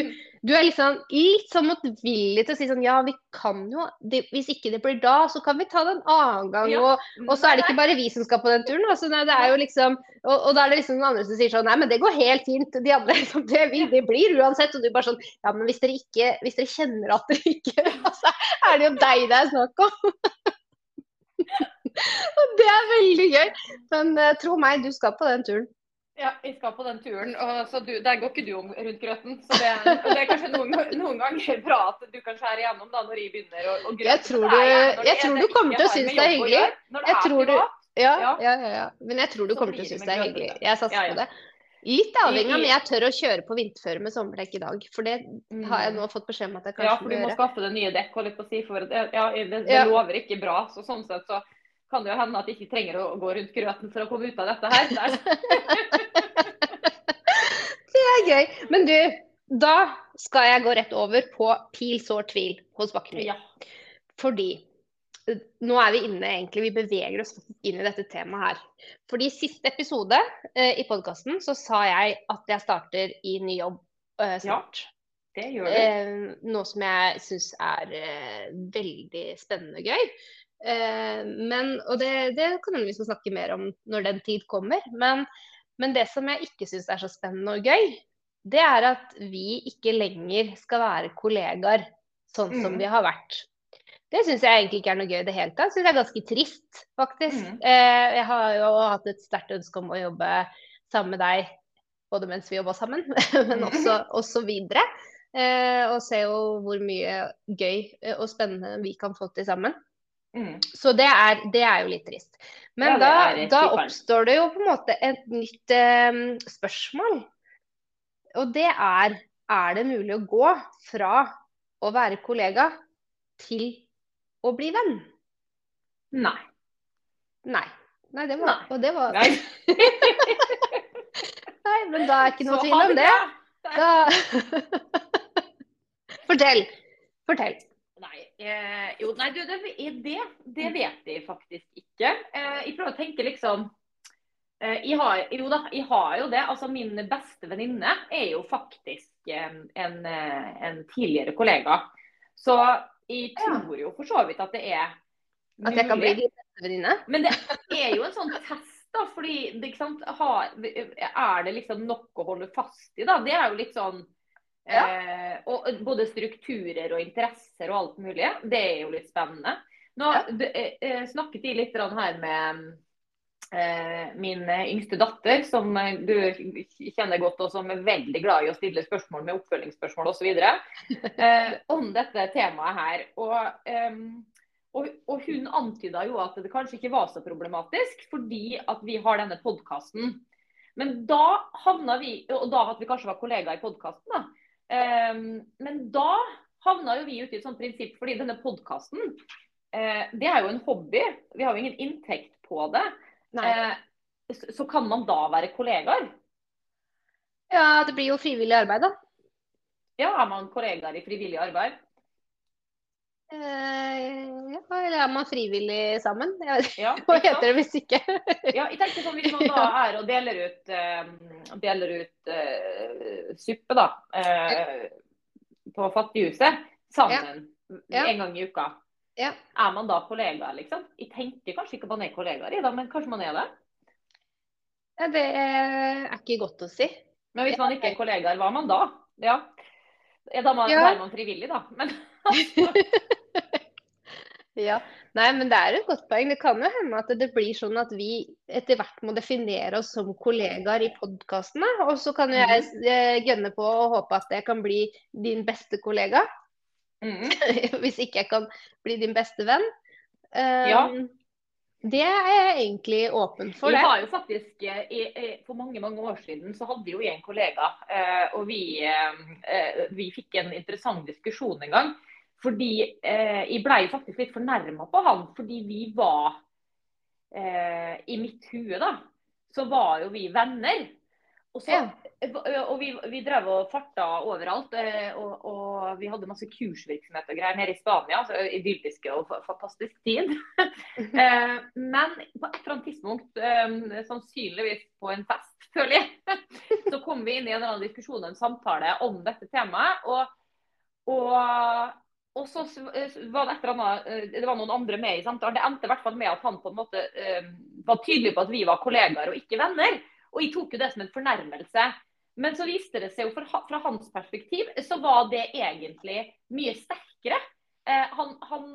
Speaker 1: du er liksom litt sånn motvillig til å si sånn Ja, vi kan jo det, Hvis ikke det blir da, så kan vi ta det en annen gang. Ja. Og, og, så er det ikke bare vi som skal på den turen. Altså, nei, det er jo liksom og, og, da er det liksom noen andre som sier sånn Nei, men det går helt fint. De andre liksom Det, vil, det blir uansett. Og du bare sånn Ja, men hvis dere ikke Hvis dere kjenner at dere ikke Altså, er det jo deg det er snakk om. Og det er veldig gøy. Men uh, tro meg, du skal på den turen.
Speaker 2: Ja, jeg skal på den turen. og så du, Der går ikke du om rundt grøten. så Det, det er kanskje noen, noen, ganger bra at du kan skjære igjennom da når jeg begynner å, å grøte.
Speaker 1: Jeg tror du, jeg tror du kommer til å synes det er hyggelig. Jeg tror du, ja, ja, ja, ja. Men jeg tror du kommer til å synes det er hyggelig. Jeg satser på det. Litt avhengig av om jeg tør å kjøre på vinterføre med sommerdekk i dag. For det har jeg nå fått beskjed om at jeg kanskje
Speaker 2: må gjøre. Ja, for du må skaffe deg nye dekk. holdt på å si, for ja, det, det, det lover ikke bra. så sånn sett så kan det jo hende at de ikke trenger å gå rundt grøten for å komme ut av dette her.
Speaker 1: det er gøy. Men du, da skal jeg gå rett over på pil, sår, tvil hos Bakkerud. Ja. Fordi eh, nå er vi inne, egentlig, vi beveger oss inn i dette temaet her. Fordi siste episode eh, i podkasten så sa jeg at jeg starter i ny jobb eh, snart. Ja.
Speaker 2: Det gjør du. Eh,
Speaker 1: noe som jeg syns er eh, veldig spennende og gøy. Eh, men, og det, det kan vi skal snakke mer om når den tid kommer. Men, men det som jeg ikke syns er så spennende og gøy, det er at vi ikke lenger skal være kollegaer sånn som mm. vi har vært. Det syns jeg egentlig ikke er noe gøy i det hele tatt. Syns jeg er ganske trist, faktisk. Mm. Eh, jeg har jo hatt et sterkt ønske om å jobbe sammen med deg både mens vi jobba sammen, men også, også videre. Eh, og se jo hvor mye gøy og spennende vi kan få til sammen. Mm. Så det er, det er, jo litt trist. Men ja, da, da, oppstår det jo på en måte et nytt eh, spørsmål. Og det er er det mulig å gå fra å være kollega til å bli venn?
Speaker 2: Nei.
Speaker 1: Nei. Nei, det var, Nei. Og det var Nei. Nei, men da er ikke noe tvil om det. Da... Fortell. Fortell.
Speaker 2: Nei, eh, jo, nei du, det, det, det, vet jeg faktisk ikke. Eh, jeg prøver å tenke liksom eh, jeg, har, jo da, jeg har jo det. Altså Min beste venninne er jo faktisk en, en, eh, tidligere kollega. Så jeg tror jo for så vidt at det er
Speaker 1: mulig. At jeg kan bli din beste venninne?
Speaker 2: Men det er jo en sånn test, da. fordi har, Er det liksom nok å holde fast i, da? Det er jo litt sånn ja. Eh, og både strukturer og interesser og alt mulig. Det er jo litt spennende. Nå ja. du, eh, snakket de litt her med eh, min yngste datter, som du kjenner godt, og som er veldig glad i å stille spørsmål med oppfølgingsspørsmål osv. Eh, om dette temaet her. Og, eh, og, og hun antyda jo at det kanskje ikke var så problematisk, fordi at vi har denne podkasten. Men da havna vi, og da at vi kanskje var kollegaer i podkasten, men da havna jo vi ute i et sånt prinsipp, fordi denne podkasten uh, det er jo en hobby. Vi har jo ingen inntekt på det. Uh, så, så, kan man da være kollegaer?
Speaker 1: Ja, det blir jo frivillig arbeid, da.
Speaker 2: Ja, er man kollegaer i frivillig arbeid?
Speaker 1: Eh, ja, eller er man frivillig sammen?
Speaker 2: Ja,
Speaker 1: hva heter det hvis ikke?
Speaker 2: Ja, jeg tenker sånn Hvis man da er og deler ut, uh, deler ut uh, suppe da, uh, på Fattighuset sammen
Speaker 1: Ja.
Speaker 2: en gang i uka,
Speaker 1: Ja.
Speaker 2: er man da kollegaer, liksom? Jeg tenker kanskje ikke man er kollegaer i da, men kanskje man er det?
Speaker 1: Ja, det er ikke godt å si.
Speaker 2: Men hvis man ikke er kollegaer, hva er man da? Ja. Da man, er man frivillig, da. Men
Speaker 1: Ja. Nei, men det er et godt poeng. Det kan jo hende at det blir sånn at vi etter hvert må definere oss som kollegaer i podkastene. Og så kan jo jeg eh, gønne på og håpe at jeg kan bli din beste kollega.
Speaker 2: mm,
Speaker 1: Hvis ikke jeg kan bli din beste venn. Um,
Speaker 2: Ja.
Speaker 1: Det er jeg egentlig åpen for.
Speaker 2: Vi har jo faktisk, eh, For mange mange år siden så hadde jo jeg en kollega, og vi, vi fikk en interessant diskusjon en gang. Fordi eh, jeg ble faktisk litt fornærma på han, fordi vi var eh, I mitt hue, da, så var jo vi venner. Og, så,
Speaker 1: Ja.
Speaker 2: og vi, vi drev og farta overalt, eh, og, og vi hadde masse kursvirksomhet og greier nede i Spania. Så idylliske og fantastisk tid. Eh, Men på et eller annet tidspunkt, eh, sannsynligvis på en fest, føler jeg, så kom vi inn i en eller annen diskusjon og en samtale om dette temaet. Og, og, og så var det et eller annet eh, Det var noen andre med i samtalen. Det endte i hvert fall med at han på en måte eh, var tydelig på at vi var kollegaer og ikke venner. Og jeg tok jo det som en fornærmelse. Men så viste det seg jo fra, fra hans perspektiv, så var det egentlig mye sterkere. Eh, han, han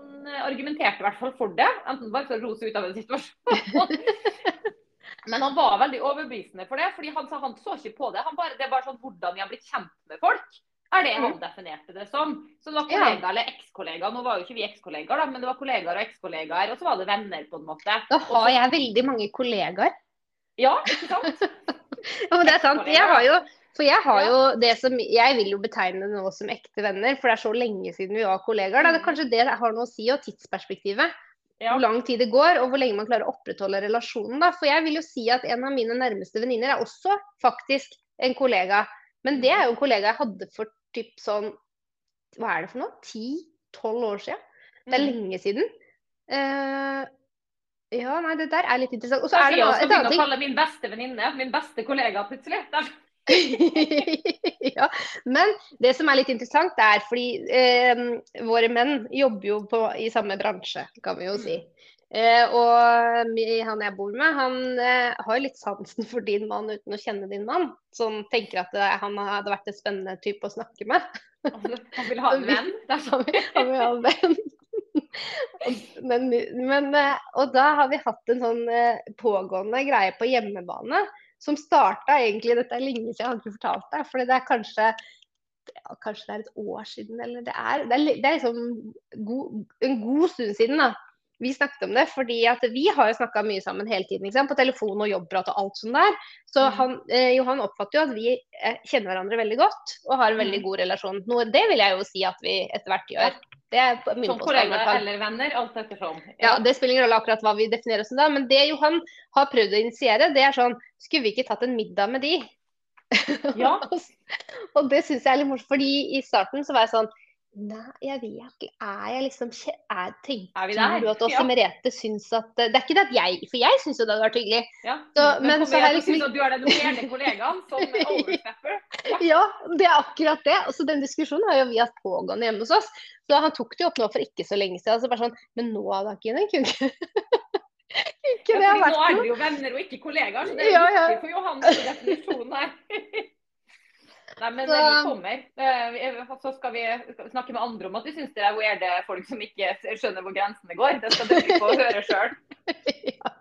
Speaker 2: argumenterte i hvert fall for det, enten bare for å rose ut av en situasjon. Men han var veldig overbevisende for det, fordi han sa han så ikke på det. Bare, det bare sånn hvordan jeg har blitt kjent med folk. Er det han definerte det som. Så det var kollegaer eller ekskollegaer. Nå var jo ikke vi ekskollegaer, da, men det var kollegaer og ekskollegaer. Og så var det venner, på en måte.
Speaker 1: Da har jeg veldig mange kollegaer.
Speaker 2: Ja, ikke sant?
Speaker 1: Ja, men det er sant. Jeg har jo, for jeg har jo det som Jeg vil jo betegne nå som ekte venner, for det er så lenge siden vi var kollegaer. Da. Det,
Speaker 2: er
Speaker 1: kanskje det har noe å si, og tidsperspektivet.
Speaker 2: Ja.
Speaker 1: Hvor lang tid det går, og hvor lenge man klarer å opprettholde relasjonen. Da. For jeg vil jo si at en av mine nærmeste venninner er også faktisk en kollega. Men det er jo en kollega jeg hadde for typ sånn Hva er det for noe? Ti-tolv år siden? Det er
Speaker 2: Mm.
Speaker 1: lenge siden. Uh, ja, nei, det der er litt interessant. Og så er det noe,
Speaker 2: jeg
Speaker 1: et
Speaker 2: begynne
Speaker 1: annet
Speaker 2: å kalle min beste venninne min beste kollega plutselig.
Speaker 1: Ja, men det som er litt interessant, det er fordi eh, våre menn jobber jo på, i samme bransje, kan vi jo si. Eh, og han jeg bor med, han eh, har litt sansen for din mann uten å kjenne din mann. Som tenker at det, han hadde vært en spennende type å snakke med.
Speaker 2: Han vil ha en venn. Sånn.
Speaker 1: Han vil ha en venn. Men, men, eh, og da har vi hatt en sånn eh, pågående greie på hjemmebane som starta egentlig Dette er lenge siden, jeg har ikke fortalt deg. For det er kanskje kanskje det er et år siden, eller det er, det er, det er liksom god, en god stund siden. da. Vi snakket om det, fordi at vi har jo snakka mye sammen hele tiden. På telefon og jobbprat og alt sånt der. Så
Speaker 2: Mm.
Speaker 1: han, eh, Johan oppfatter jo at vi eh, kjenner hverandre veldig godt og har en veldig
Speaker 2: Mm.
Speaker 1: god relasjon. Noe, det vil jeg jo si at vi etter hvert gjør. Det er min
Speaker 2: Som kollegaer eller venner, alt ettersom.
Speaker 1: Ja, Det spiller ingen rolle akkurat hva vi definerer oss som da, men det Johan har prøvd å initiere, det er sånn Skulle vi ikke tatt en middag med de?
Speaker 2: Ja.
Speaker 1: og det syns jeg er litt morsomt, fordi i starten så var jeg sånn Nei, jeg vet ikke. Er jeg liksom er, tenker
Speaker 2: Er
Speaker 1: du at også
Speaker 2: Ja.
Speaker 1: Merete syns at Det er ikke det at jeg For jeg syns jo det hadde vært hyggelig.
Speaker 2: Ja.
Speaker 1: Så-
Speaker 2: men
Speaker 1: men så
Speaker 2: jeg
Speaker 1: liksom
Speaker 2: at du er den weirde kollegaen som overstepper?
Speaker 1: Ja, det er akkurat det. Altså, Den diskusjonen har jo vi hatt pågående hjemme hos oss. Så han tok det jo opp nå for ikke så lenge siden. Altså, bare sånn Men nå, da, Kine, kunne ikke
Speaker 2: Ja,
Speaker 1: det vært
Speaker 2: noe? nå er dere jo venner og ikke kollegaer, så det er
Speaker 1: Ja, ja.
Speaker 2: viktig for Johan definisjon definisjonen her. Nei, men
Speaker 1: Så-
Speaker 2: vi kommer. Eh, Så skal vi snakke med andre om at vi syns det er weirde folk som ikke skjønner hvor grensene går. Det skal dere få høre sjøl.
Speaker 1: ja.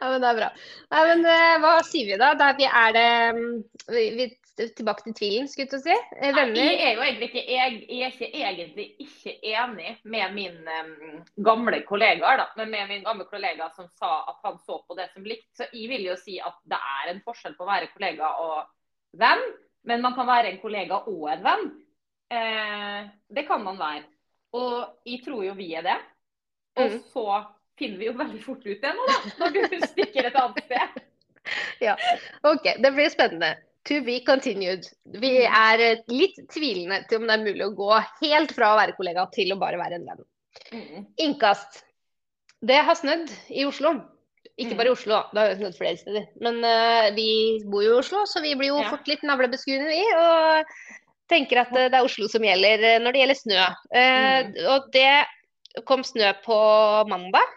Speaker 1: ja, men det er bra. Nei, men eh, Hva sier vi da? da vi er det mm, vi, vi, Tilbake til tvilen, skulle jeg si. Venner. Eh,
Speaker 2: Jeg er jo egentlig ikke, jeg, jeg er ikke egentlig ikke enig med min um, gamle kollega, da, men med min gamle kollega som sa at han så på det som likt. Så jeg vil jo si at det er en forskjell på å være kollega og venn, men man kan være en kollega og en venn. Eh, det kan man være. Og jeg tror jo vi er det. Og
Speaker 1: Mm.
Speaker 2: så finner vi jo veldig fort ut det nå, da, når du stikker et annet sted. ja.
Speaker 1: OK, det blir spennende. To be continued. Vi er eh, litt tvilende til om det er mulig å gå helt fra å være kollega til å bare være en venn.
Speaker 2: Mm.
Speaker 1: Innkast. Det har snødd i Oslo. Ikke
Speaker 2: Mm.
Speaker 1: bare i Oslo, da. det har jo snødd flere steder. Men uh, vi bor jo i Oslo, så vi blir jo
Speaker 2: Ja.
Speaker 1: fort litt navlebeskuende, vi. Og tenker at uh, det er Oslo som gjelder eh, når det gjelder snø.
Speaker 2: Mm.
Speaker 1: Og det kom snø på mandag.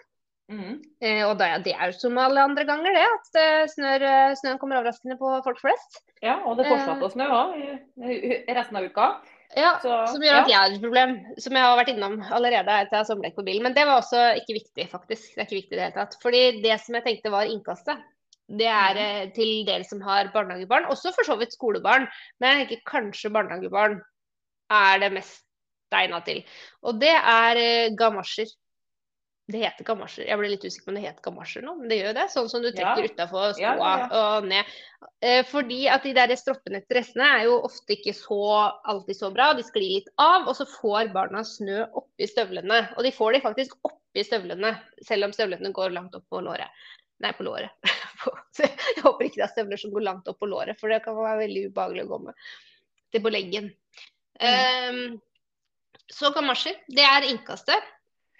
Speaker 2: Mm.
Speaker 1: Og det, det er jo som alle andre ganger, det. At snør, snøen kommer overraskende på folk flest.
Speaker 2: Ja, og det fortsatte å snø òg resten av uka.
Speaker 1: Ja,
Speaker 2: Så,
Speaker 1: Som gjør at
Speaker 2: ja.
Speaker 1: jeg har et problem, som jeg har vært innom allerede etter jeg har sommerdekk på bilen. Men det var også ikke viktig, faktisk. Det er ikke viktig i det hele tatt. Fordi det som jeg tenkte var innkastet, det er eh, til dere som har barnehagebarn. Også for så vidt skolebarn, men jeg tenker kanskje barnehagebarn er det mest egna til. Og det er eh, gamasjer. Det heter gamasjer. Jeg ble litt usikker på om det heter gamasjer nå, men det gjør jo det. Sånn som du
Speaker 2: Ja.
Speaker 1: trekker utafor skoa
Speaker 2: Ja, ja,
Speaker 1: og ned. Eh, fordi at de der stroppene til dressene er jo ofte ikke så alltid så bra. De sklir litt av, og så får barna snø oppi støvlene. Og de får de faktisk oppi støvlene, selv om støvlene går langt opp på låret. Nei, på låret. Jeg håper ikke det er støvler som går langt opp på låret, for det kan være veldig ubehagelig å gå med. Det er på leggen. Um, så gamasjer, det er innkastet.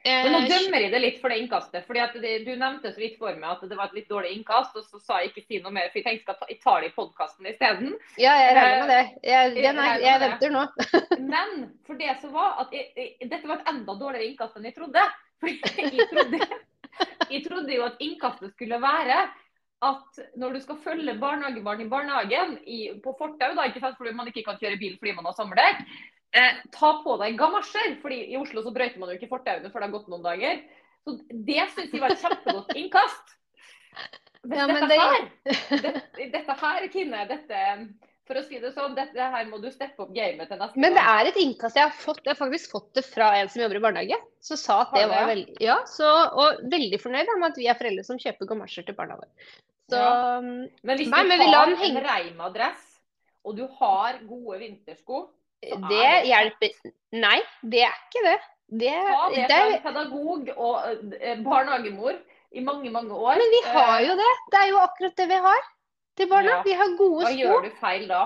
Speaker 2: Men nå
Speaker 1: Eh,
Speaker 2: dømmer jeg det litt for det innkastet. fordi at det, Du nevnte så vidt for meg at det var et litt dårlig innkast, og så sa jeg ikke si noe mer. For jeg tenkte at jeg tar det i podkasten isteden.
Speaker 1: Ja, jeg regner med det. Jeg,
Speaker 2: Jeg
Speaker 1: er, jeg
Speaker 2: det.
Speaker 1: venter nå.
Speaker 2: Men for det som var at jeg, jeg, dette var et enda dårligere innkast enn jeg trodde. For jeg trodde, jeg trodde jo at innkastet skulle være at når du skal følge barnehagebarn i barnehagen i, på fortau, da, ikke sant, fordi man ikke kan kjøre bil fordi man har sommerdekk, eh, ta på deg gamasjer. fordi i Oslo så brøyter man jo ikke fortauene før det har gått noen dager. Så Det syns jeg var et kjempegodt innkast.
Speaker 1: Ja, men
Speaker 2: dette,
Speaker 1: det-
Speaker 2: her, det, dette her, Kine, dette for å si det sånn, dette her må du steppe opp gamet til neste
Speaker 1: Men det er et innkast. Jeg har, fått, jeg har faktisk fått det fra en som jobber i barnehage. Som sa at det var veldig Ja, så, og veldig fornøyd med at vi er foreldre som kjøper gamasjer til barna våre. Så
Speaker 2: Ja.
Speaker 1: um,
Speaker 2: Men hvis
Speaker 1: Nei,
Speaker 2: du har en. Reima-dress, og du har gode vintersko, er
Speaker 1: det hjelper Nei, det er ikke det. Det,
Speaker 2: ta det fra
Speaker 1: er,
Speaker 2: en pedagog og eh, barnehagemor i mange, mange år.
Speaker 1: men vi har
Speaker 2: Eh,
Speaker 1: jo det. Det er jo akkurat det vi har til barna.
Speaker 2: Ja.
Speaker 1: Vi har gode
Speaker 2: Hva
Speaker 1: sko.
Speaker 2: gjør du feil da?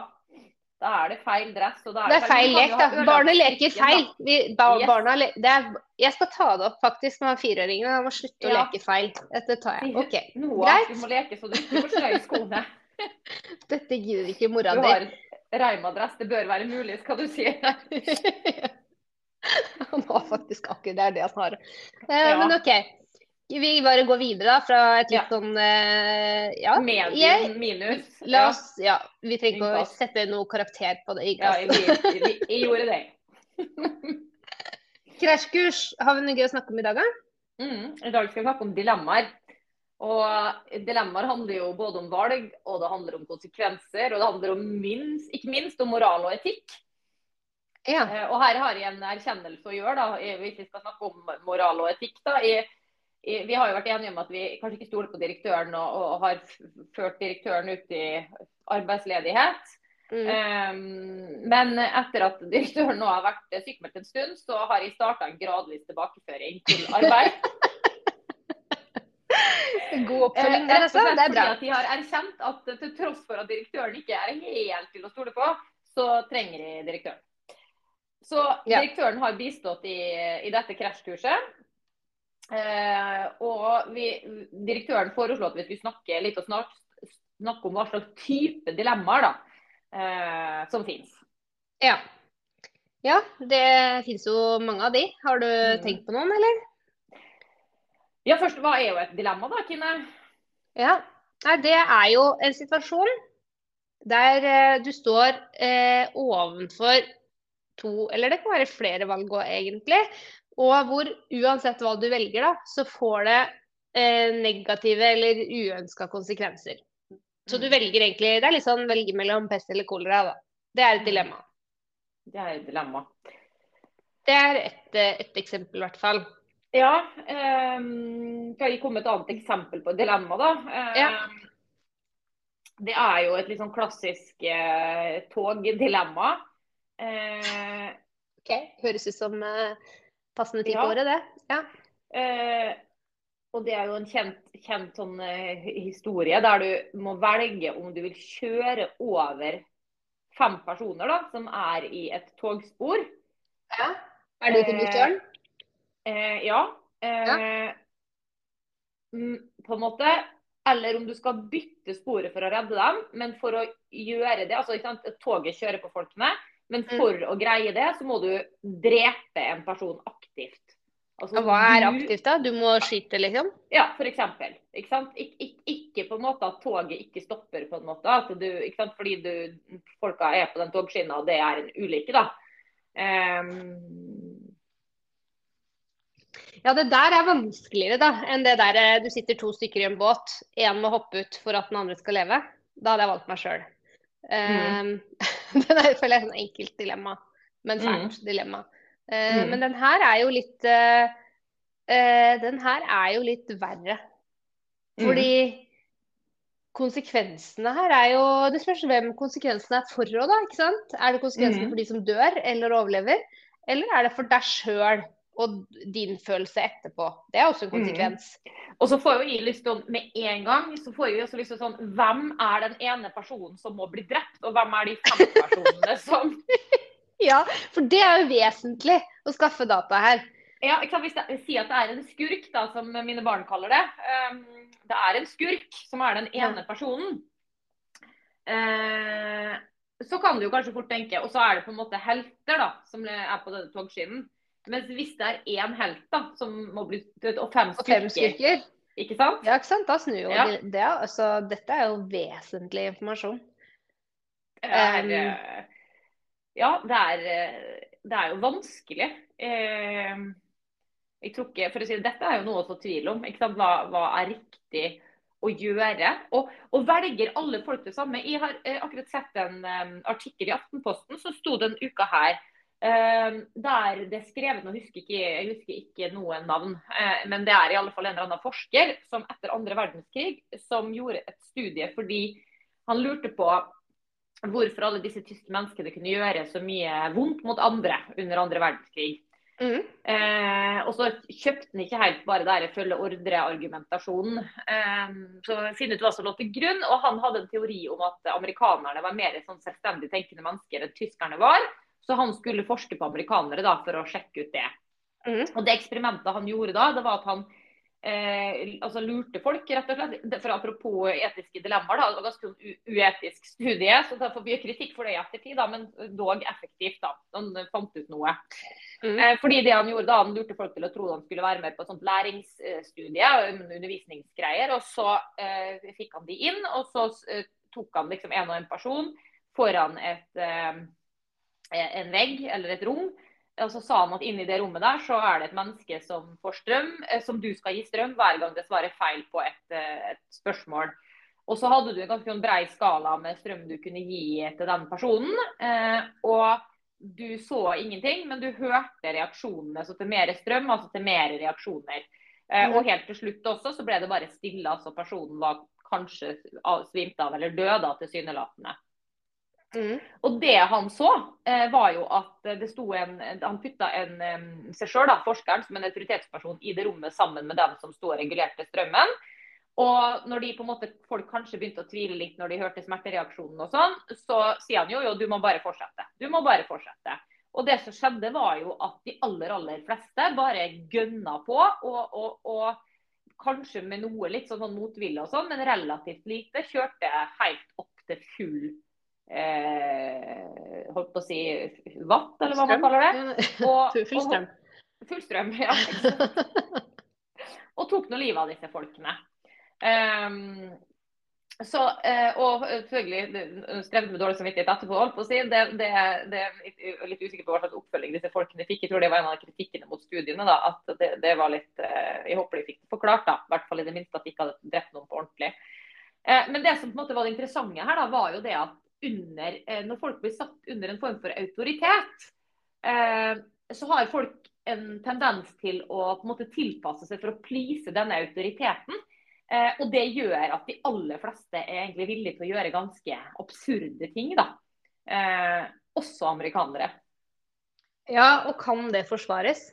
Speaker 2: Da er det feil dress. Og da
Speaker 1: Det er feil
Speaker 2: feil
Speaker 1: lek, da.
Speaker 2: barna
Speaker 1: Barnet leker feil. Vi, ba,
Speaker 2: Yes.
Speaker 1: barna, er, jeg skal ta det opp faktisk med fireåringen. Han må slutte å leke feil. Dette tar jeg. OK.
Speaker 2: Noah,
Speaker 1: Greit.
Speaker 2: du må leke så du ikke i skoene.
Speaker 1: Dette gidder ikke mora di.
Speaker 2: Reima-dress. Det bør være mulig, skal du si.
Speaker 1: Han har faktisk akkurat det er det han har. Eh,
Speaker 2: Ja.
Speaker 1: Men OK. Vi bare går videre da, fra et litt
Speaker 2: Ja.
Speaker 1: sånn eh, Ja.
Speaker 2: Medium
Speaker 1: jeg-
Speaker 2: minus.
Speaker 1: La oss, ja, Vi trenger ikke å sette noe karakter på det.
Speaker 2: Ja, jeg, jeg, jeg gjorde det.
Speaker 1: Krasjkurs, har vi noe gøy å snakke om i dag, da?
Speaker 2: Mm, I dag skal vi snakke om dilemmaer. Og dilemmaer handler jo både om valg, og det handler om konsekvenser, og det handler om minst, ikke minst om moral og etikk.
Speaker 1: Ja.
Speaker 2: Eh, Og her har jeg en erkjennelse å gjøre, da, hvis vi skal snakke om moral og etikk. da. Jeg, vi har jo vært enige om at vi kanskje ikke stoler på direktøren og, og har ført direktøren ut i arbeidsledighet.
Speaker 1: Mm.
Speaker 2: Um, men etter at direktøren nå har vært sykemeldt en stund, så har jeg starta en gradvis tilbakeføring til arbeid.
Speaker 1: God oppfølging
Speaker 2: Eh, rett og slett
Speaker 1: Det er bra.
Speaker 2: fordi at de har erkjent at til tross for at direktøren ikke er helt til å stole på, så trenger de direktøren. Så direktøren har bistått i, i dette krasjkurset. Eh, og vi, direktøren foreslo at vi skulle snakke litt og snart, snakke om hva slags type dilemmaer da, eh, som finnes.
Speaker 1: Ja. ja, det finnes jo mange av de. Har du
Speaker 2: Mm.
Speaker 1: tenkt på noen, eller?
Speaker 2: Ja, først, Hva er jo et dilemma, da, Kine?
Speaker 1: Ja. Nei, det er jo en situasjon der eh, du står eh, ovenfor to, eller det kan være flere valg òg, egentlig. Og hvor uansett hva du velger, da, så får det eh, negative eller uønska konsekvenser. Så du
Speaker 2: Mm.
Speaker 1: velger egentlig Det er litt sånn velge mellom pest eller kolera, da. Det er et dilemma.
Speaker 2: Det er et dilemma.
Speaker 1: Det er et, eh, et eksempel, i hvert fall.
Speaker 2: Ja, um, skal jeg komme med et annet eksempel på et dilemma, da? Um,
Speaker 1: Ja.
Speaker 2: Det er jo et litt sånn klassisk uh, togdilemma. Uh,
Speaker 1: Ok, Høres ut som uh, passende tid
Speaker 2: Ja.
Speaker 1: året, det. Ja.
Speaker 2: Uh, og det er jo en kjent, kjent sånn eh, historie der du må velge om du vil kjøre over fem personer da, som er i et togspor.
Speaker 1: ja. Er du konduktøren?
Speaker 2: Eh, ja. Eh, ja. på en måte. Eller om du skal bytte sporet for å redde dem. Men for å gjøre det altså ikke sant, Toget kjører på folkene. Men
Speaker 1: Mm.
Speaker 2: for å greie det, så må du drepe en person aktivt. Altså,
Speaker 1: hva er aktivt, da? Du må skyte, liksom?
Speaker 2: Ja, for eksempel. Ikke? Ik ik ikke på en måte at toget ikke stopper, på en måte. At du? Fordi du, folka er på den togskinna, og det er en ulykke, da. Ehm,
Speaker 1: Ja, det der er vanskeligere da, enn det der eh, du sitter to stykker i en båt, én må hoppe ut for at den andre skal leve. Da hadde jeg valgt meg sjøl. Um, det er, føler jeg er sånn enkelt dilemma, men fælt dilemma. Uh,
Speaker 2: Mm.
Speaker 1: Men den her er jo litt uh, uh, Den her er jo litt verre. Fordi konsekvensene her er jo Det spørs hvem konsekvensene er for òg, da. ikke sant? Er det konsekvensene
Speaker 2: Mm.
Speaker 1: for de som dør eller overlever? Eller er det for deg sjøl og din følelse etterpå? Det er også en
Speaker 2: Mm.
Speaker 1: konsekvens.
Speaker 2: Og så får jo jeg lyst til å- med en gang så får jeg også lyst til sånn Hvem er den ene personen som må bli drept, og hvem er de fem personene som
Speaker 1: Ja, for det er jo vesentlig å skaffe data her.
Speaker 2: Ja? Hvis jeg sier at det er en skurk, da, som mine barn kaller det. Um, det er en skurk som er den ene personen. Uh, så kan du jo kanskje fort tenke Og så er det på en måte helter da, som er på denne togskinnen. Mens hvis det er én helt da, som må bli og fem
Speaker 1: Og fem
Speaker 2: skurker,
Speaker 1: styrker.
Speaker 2: ikke sant?
Speaker 1: Ja, ikke sant? Da snur jo
Speaker 2: Ja.
Speaker 1: det. det altså, dette er jo vesentlig informasjon.
Speaker 2: Det er,
Speaker 1: Um,
Speaker 2: eh, ja, det er, eh, det er jo vanskelig. Eh, jeg tror ikke, for å si det, Dette er jo noe å få tvil om. Ikke sant? Hva, hva er riktig å gjøre? Og, og velger alle folk det samme? Jeg har akkurat sett en artikkel i Aftenposten som sto den uka her. Eh, der det er skrevet, nå husker ikke, jeg husker ikke noe navn, eh, men det er i alle fall en eller annen forsker som etter andre verdenskrig som gjorde et studie fordi han lurte på hvorfor alle disse tyske menneskene kunne gjøre så mye vondt mot andre under andre verdenskrig.
Speaker 1: Mm.
Speaker 2: Eh, og så kjøpte han ikke helt bare der følge ordre-argumentasjonen. Eh, så finne ut hva som lå til grunn. Og han hadde en teori om at amerikanerne var mer sånn selvstendig tenkende mennesker enn tyskerne var. Så han skulle forske på amerikanere da, for å sjekke ut det.
Speaker 1: Mm.
Speaker 2: Og det eksperimentet han gjorde da, det var at han eh, altså lurte folk, rett og slett. For apropos etiske dilemmaer, da, det var ganske sånn uetisk studie. Så da får vi kritikk for det i ettertid, da, men dog effektivt. da. Han fant ut noe.
Speaker 1: Mm.
Speaker 2: Eh, fordi det han gjorde da, han lurte folk til å tro han skulle være med på et sånt læringsstudie, undervisningsgreier. Og så eh, fikk han de inn, og så eh, tok han liksom en og en person foran et, eh, en vegg eller et rom. Og så sa han at inni det rommet der så er det et menneske som får strøm, eh, som du skal gi strøm hver gang det svarer feil på et, eh, et spørsmål. Og så hadde du en ganske sånn brei skala med strøm du kunne gi til den personen. Eh, og du så ingenting, men du hørte reaksjonene. Så til mer strøm, altså til mer reaksjoner. Eh,
Speaker 1: Mhm.
Speaker 2: og helt til slutt også så ble det bare stille. Altså personen var kanskje svimt av eller død da, tilsynelatende.
Speaker 1: Mhm.
Speaker 2: Og det han så, eh, var jo at det sto en Han putta en, eh, seg sjøl, forskeren, som en autoritetsperson i det rommet sammen med dem som sto og regulerte strømmen. Og når de på en måte, folk kanskje begynte å tvile litt når de hørte smertereaksjonen og sånn, så sier han jo jo du må bare fortsette. Du må bare fortsette. Og det som skjedde var jo at de aller, aller fleste bare gønna på. Og, og, og kanskje med noe litt sånn motvilje og sånn, men relativt lite, kjørte helt opp til full eh, holdt på å si watt, eller hva man kaller det. Og,
Speaker 1: Full- strøm.
Speaker 2: Full strøm, ja. og tok nå livet av disse folkene. Um, så, eh, og selvfølgelig strevde med dårlig samvittighet etterpå. holdt på å si. Det, det, det er litt usikker på hva slags oppfølging disse folkene fikk. Jeg tror det var en av kritikkene mot studiene. da, at det, det var litt, eh, Jeg håper de fikk det forklart, da, i hvert fall i det minste at de ikke hadde drept noen på ordentlig. Eh, men det som på en måte var det interessante her, da, var jo det at under, eh, når folk blir satt under en form for autoritet, eh, så har folk en tendens til å på en måte tilpasse seg for å please denne autoriteten. Eh, og det gjør at de aller fleste er egentlig villige til å gjøre ganske absurde ting. da. Eh, også amerikanere.
Speaker 1: Ja, og kan det forsvares?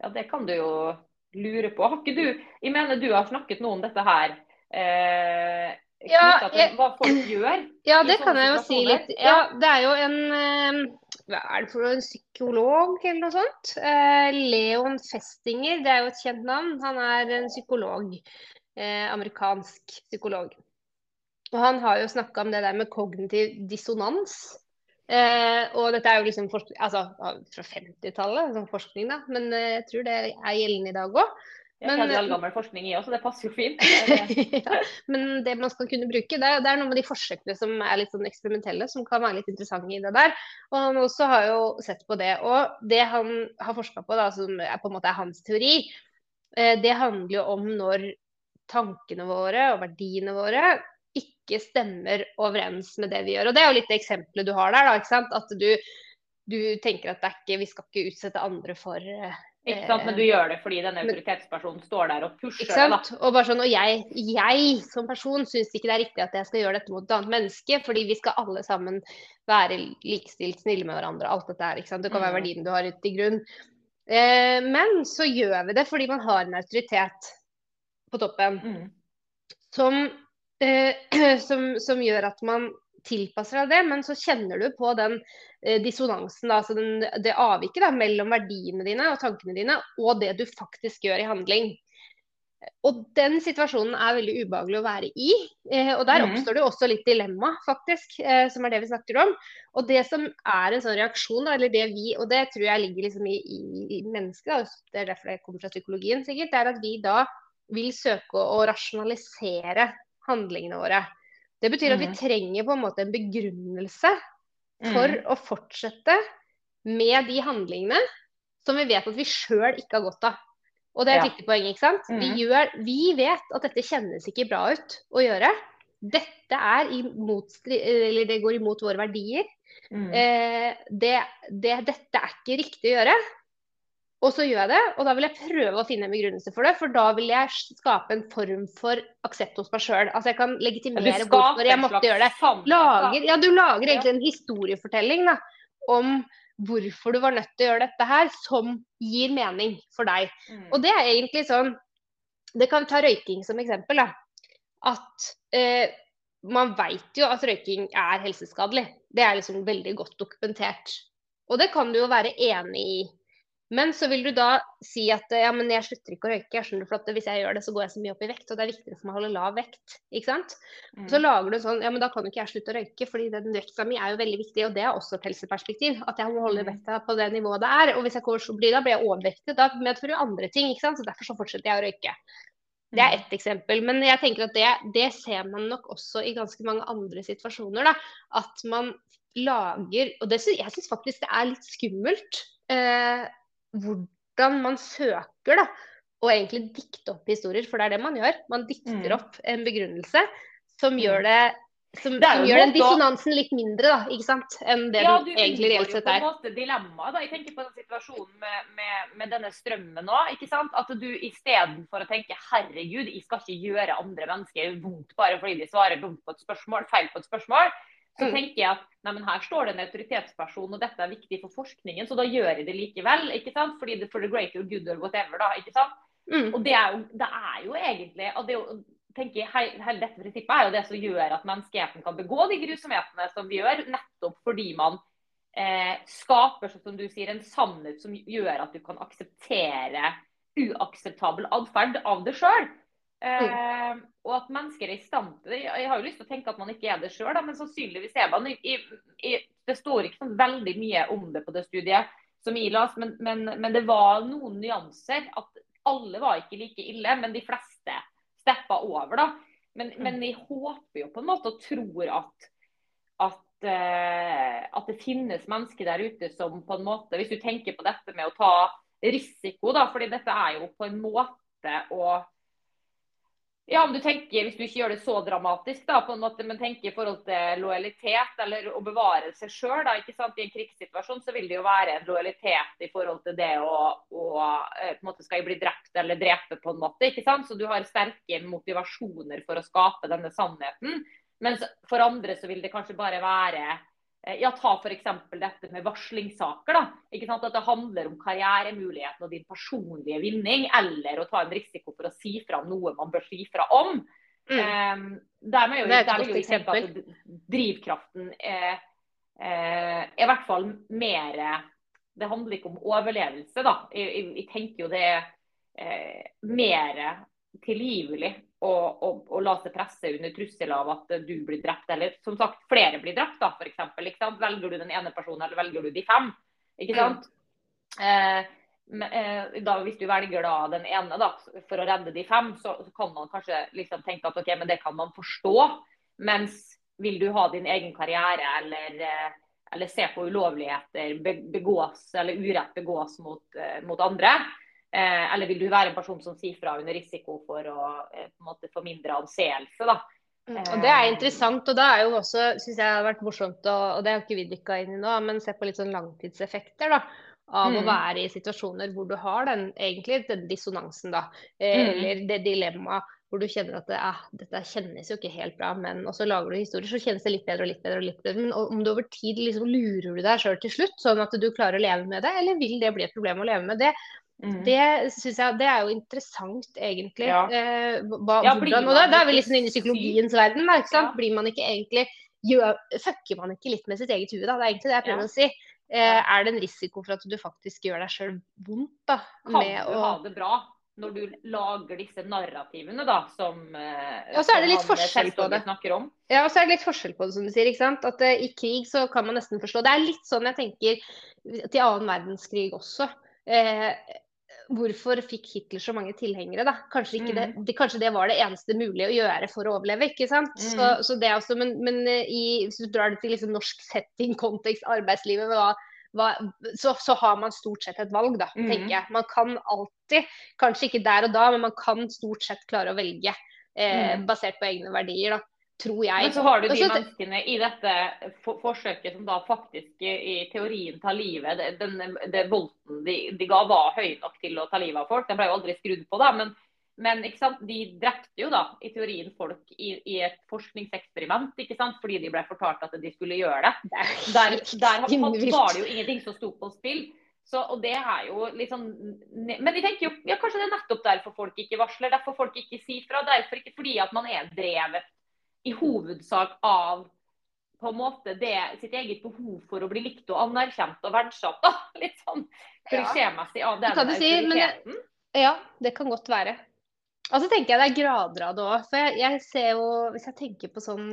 Speaker 2: Ja, Det kan du jo lure på. Har ikke du Jeg mener du har snakket noe om dette her. Eh,
Speaker 1: Ja,
Speaker 2: til hva folk gjør.
Speaker 1: Ja, det kan jeg jo si litt. Ja, det er jo en eh, hva er det for en psykolog eller noe sånt. Eh, Leon Festinger, det er jo et kjent navn. Han er en psykolog. Eh, amerikansk psykolog. Og han har jo snakka om det der med kognitiv dissonans. Eh, og dette er jo liksom altså, fra 50-tallet, sånn forskning, da. Men eh, jeg tror det er gjeldende i dag òg.
Speaker 2: Jeg har all gammel forskning i også, det passer jo fint.
Speaker 1: ja, men det man skal kunne bruke, det er, det er, noe med de forsøkene som er litt sånn eksperimentelle, som kan være litt interessante i det der. Og han også har jo sett på det. Og det han har forska på, da, som er på en måte er hans teori, eh, det handler jo om når tankene våre og verdiene våre ikke stemmer overens med det vi gjør. Og det er jo litt det eksempelet du har der, da. ikke sant? At du, du tenker at det er ikke, vi skal ikke utsette andre for eh,
Speaker 2: ikke sant, Men du gjør det fordi denne autoritetspersonen står der og pusher ikke sant?
Speaker 1: Og, bare sånn, og jeg, jeg som person syns ikke det er riktig at jeg skal gjøre dette mot et annet menneske, fordi vi skal alle sammen være likestilt, snille med hverandre. og alt dette her, ikke sant? Det kan være mm. verdien du har ute i grunn. Eh, men så gjør vi det fordi man har en autoritet på toppen mm. som, eh, som, som gjør at man tilpasser deg det, men så kjenner du på den eh, dissonansen, altså den, det avviket da, mellom verdiene dine og tankene dine og det du faktisk gjør i handling. Og den situasjonen er veldig ubehagelig å være i. Eh, og der mm. oppstår det også litt dilemma, faktisk, eh, som er det vi snakker om. Og det som er en sånn reaksjon, da, eller det vi, og det tror jeg ligger liksom i, i, i mennesket, det er derfor det kommer fra psykologien sikkert, det er at vi da vil søke å rasjonalisere handlingene våre. Det betyr at vi mm. trenger på en måte en begrunnelse for mm. å fortsette med de handlingene som vi vet at vi sjøl ikke har godt av. Og det er et ja. viktig poeng. ikke sant? Mm. Vi, gjør, vi, vet at dette kjennes ikke bra ut å gjøre. Dette er imot, eller det går imot våre verdier. Mm. Eh, det, det, dette er ikke riktig å gjøre. Og så gjør jeg det, og da vil jeg prøve å finne en begrunnelse for det. For da vil jeg skape en form for aksept hos meg sjøl. Altså jeg kan legitimere hvorfor jeg måtte gjøre det. Lager, ja, du lager egentlig en historiefortelling da, om hvorfor du var nødt til å gjøre dette her, som gir mening for deg. Mm. Og det er egentlig sånn Det kan ta røyking som eksempel. da, At eh, man veit jo at røyking er helseskadelig. Det er liksom veldig godt dokumentert. Og det kan du jo være enig i men så vil du da si at ja, men jeg slutter ikke å røyke. Jeg skjønner for at Hvis jeg gjør det, så går jeg så mye opp i vekt. Og det er viktigere for meg å holde lav vekt. ikke sant? Mm. Så lager du sånn ja, men da kan jo ikke jeg slutte å røyke, fordi den vekta mi er jo veldig viktig. Og det er også et helseperspektiv. At jeg må holde mm. vekta på det nivået det er. Og hvis jeg kommer så blir, da blir jeg overvektig. Da medfører jo andre ting. ikke sant? Så derfor så fortsetter jeg å røyke. Det er mm. ett eksempel. Men jeg tenker at det, det, ser man nok også i ganske mange andre situasjoner. da, At man lager Og det, jeg syns faktisk det er litt skummelt. Eh, hvordan man søker da, å egentlig dikte opp historier, for det er det man gjør. Man dikter mm. opp en begrunnelse som mm. gjør det som, som gjør den dissonansen litt mindre da, ikke sant? enn det ja, den egentlig reelt sett er. Ja,
Speaker 2: du dilemma, da. Jeg tenker på den situasjonen med, med, med denne strømmen nå. ikke sant? At du istedenfor å tenke 'herregud, jeg skal ikke gjøre andre mennesker vondt bare fordi de svarer dumt på et spørsmål', feil på et spørsmål, så mm. tenker jeg at nei, men her står det en autoritetsperson, og dette er viktig for forskningen, så da gjør jeg det likevel. ikke sant? Fordi det for the greater good or whatever, da. ikke sant? Mm. Og det er, jo, det er jo egentlig og det er jo, tenker jeg, Hele dette prinsippet er jo det som gjør at menneskeheten kan begå de grusomhetene som vi gjør, nettopp fordi man eh, skaper som du sier, en sannhet som gjør at du kan akseptere uakseptabel atferd av det sjøl. Eh, og at mennesker er i stand til det. Jeg har jo lyst til å tenke at man ikke er det sjøl, men sannsynligvis er man. I, i, det står ikke sånn veldig mye om det på det studiet som jeg las, men, men, men, det var noen nyanser. At alle var ikke like ille, men de fleste steppa over. da. Men, mm. men jeg håper jo på en måte og tror at, at, uh, at det finnes mennesker der ute som på en måte Hvis du tenker på dette med å ta risiko, da, fordi dette er jo på en måte å ja, om du tenker, Hvis du ikke gjør det så dramatisk, da, på en måte, men tenker i forhold til lojalitet eller å bevare seg sjøl i en krigssituasjon, så vil det jo være en lojalitet i forhold til det å, å eh, på en måte skal jeg bli drept eller drepe, på en måte. ikke sant? Så du har sterke motivasjoner for å skape denne sannheten. Mens for andre så vil det kanskje bare være ja, Ta f.eks. dette med varslingssaker. da, ikke sant, At det handler om karrieremuligheten og din personlige vinning, eller å ta en risiko for å si fra om noe man bør si fra om. Mm. Um, der, jo, der vil jo tenke at drivkraften er, eh, er i hvert fall mer Det handler ikke om overlevelse, da. Jeg, jeg, jeg tenker jo det er eh, mer tilgivelig å, og, og, la seg presse under trussel av at du blir drept, eller som sagt flere blir drept, da, for eksempel, Velger du den ene personen, eller velger du de fem? Ikke sant? Mm. Eh, Eh, da, hvis du velger da den ene da, for å redde de fem, så, så kan man kanskje liksom tenke at ok, men det kan man forstå. Mens vil du ha din egen karriere eller, eh, eller se på ulovligheter begås eller urett begås mot, eh, mot andre, eller vil du være en person som sier fra under risiko for å på en måte få mindre anseelse, da.
Speaker 1: Mm, og Det er interessant, og da er jo også, syns jeg har vært morsomt, og, og det har ikke vi dykka inn i nå, men se på litt sånn langtidseffekter. da av mm. å være i situasjoner hvor du har den, egentlig den dissonansen, da. Eh, mm. Eller det dilemmaet hvor du kjenner at det, eh, dette kjennes jo ikke helt bra, men og så lager du historier, så kjennes det litt bedre og litt bedre. og litt bedre. Men om du over tid liksom lurer du deg sjøl til slutt, sånn at du klarer å leve med det, eller vil det bli et problem å leve med det? Mm. Det synes jeg, det er jo interessant, egentlig. Ja. Eh, hva, ja, hvordan, og da, da, er vi liksom inne i psykologiens verden. Da, ikke sant? Ja. Blir man ikke egentlig gjør, Fucker man ikke litt med sitt eget hue, da? Det er egentlig det jeg prøver å si. Eh, er det en risiko for at du faktisk gjør deg sjøl vondt? da?
Speaker 2: Kan du å... ha det bra når du lager disse narrativene da, som
Speaker 1: eh, Og så er det litt forskjell på det. Ja, og så er det litt forskjell på det, som du sier. ikke sant? At uh, I krig så kan man nesten forstå. Det er litt sånn jeg tenker til annen verdenskrig også. Eh, hvorfor fikk Hitler så mange tilhengere, da? Kanskje, mm. det, det, kanskje, det, var det eneste mulige å gjøre for å overleve, ikke sant. Mm. Så, så, det også, men, men eh, i, hvis du drar det til liksom norsk setting, kontekst, arbeidslivet, hva, hva, så, så, har man stort sett et valg, da, mm. tenker jeg. Man kan alltid, kanskje ikke der og da, men man kan stort sett klare å velge eh, mm. basert på egne verdier. da tror jeg.
Speaker 2: Men så har du de Også, menneskene i dette for forsøket som da faktisk i teorien tar livet. Den, den volten de, de, ga var høy nok til å ta livet av folk. Den ble jo aldri skrudd på, da. Men, men de drepte jo da i teorien folk i, i, et forskningseksperiment ikke sant? fordi de ble fortalt at de skulle gjøre det. Der, der var det jo ingenting som sto på spill. Så, og det er jo liksom Men de tenker jo ja, kanskje det er nettopp derfor folk ikke varsler, derfor folk ikke sier fra. Derfor ikke fordi at man er drevet i hovedsak av på en måte det, sitt eget behov for å bli likt og anerkjent og verdsatt. Da. Litt sånn klisjémessig av den autoriteten.
Speaker 1: Si, ja, det kan godt være. Og så tenker jeg det er grader av det òg. For jeg, jeg, ser jo, hvis jeg tenker på sånn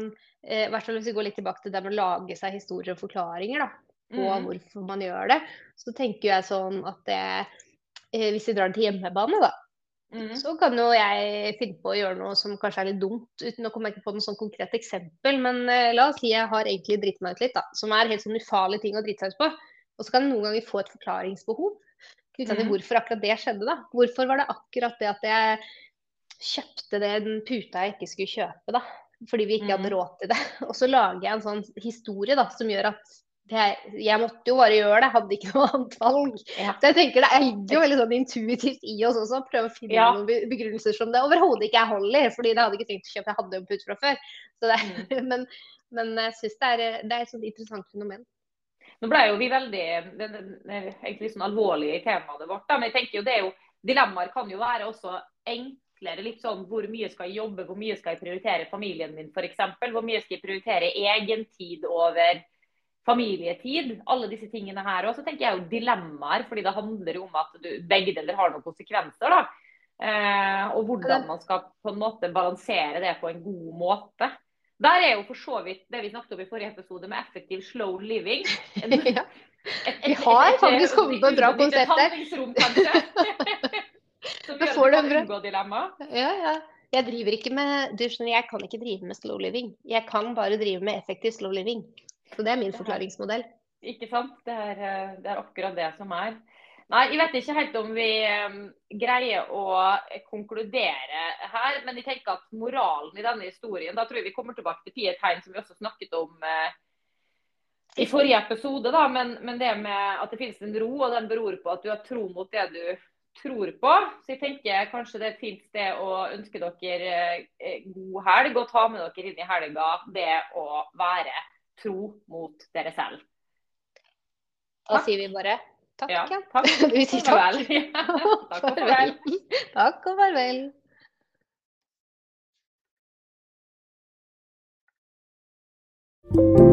Speaker 1: eh, hvert fall Hvis vi går litt tilbake til det med å lage seg historier og forklaringer da, på mm. hvorfor man gjør det, så tenker jeg sånn at det eh, Hvis vi drar til hjemmebane, da, Mm. Så kan jo jeg finne på å gjøre noe som kanskje er litt dumt, uten å komme på noe sånn konkret eksempel. Men eh, la oss si jeg har egentlig dritt meg ut litt, da, som er helt sånn ufarlige ting å drite seg ut på. Og så kan jeg noen ganger få et forklaringsbehov knytta til mm. hvorfor akkurat det skjedde. da. Hvorfor var det akkurat det at jeg kjøpte den puta jeg ikke skulle kjøpe, da. Fordi vi ikke hadde mm. råd til det. Og så lager jeg en sånn historie da, som gjør at det, jeg måtte jo bare gjøre det, hadde ikke noe annet valg. Ja. Så jeg tenker Det ligger jo veldig sånn intuitivt i oss også, å prøve å finne ja. noen begrunnelser som det overhodet ikke er hold i. fordi det hadde ikke trengt å kjøpe, jeg hadde jo putt fra før. Det, mm. men, men, jeg syns det, det, er et sånt interessant fenomen.
Speaker 2: Nå ble jo vi veldig egentlig sånn alvorlig i temaet vårt. Da. Men jeg tenker jo det er jo, dilemmaer kan jo være også enklere. litt sånn Hvor mye skal jeg jobbe, hvor mye skal jeg prioritere familien min f.eks. Hvor mye skal jeg prioritere egen tid over familietid, alle disse tingene her. Og så tenker jeg jo dilemmaer, fordi det handler om at du, begge deler har noen konsekvenser. da. Eh, og hvordan man skal på en måte balansere det på en god måte. Der er jo for så vidt det vi snakket om i forrige episode med effektiv slow living. En,
Speaker 1: ja. et, et, vi har faktisk kommet på et bra konsept der.
Speaker 2: som gjør at du kan unngå dilemma.
Speaker 1: Ja, ja. Jeg driver ikke med, du skjønner, jeg kan ikke drive med slow living. Jeg kan bare drive med effektiv slow living. Så det er min forklaringsmodell.
Speaker 2: Ikke sant. Det er, eh, det er, akkurat det som er. Nei, Jeg vet ikke helt om vi um, greier å konkludere her, men jeg tenker at moralen i denne historien Da tror jeg vi kommer tilbake til Pia Tegn, som vi også snakket om uh, i forrige episode. da, men, men, det med at det finnes en ro, og den beror på at du har tro mot det du tror på. Så jeg tenker kanskje det er et fint sted å ønske dere god helg, og ta med dere inn i helga det å være tro mot dere selv.
Speaker 1: Da sier vi bare takk.
Speaker 2: Ja, takk. vi sier takk. takk og farvel.
Speaker 1: Takk og farvel. thank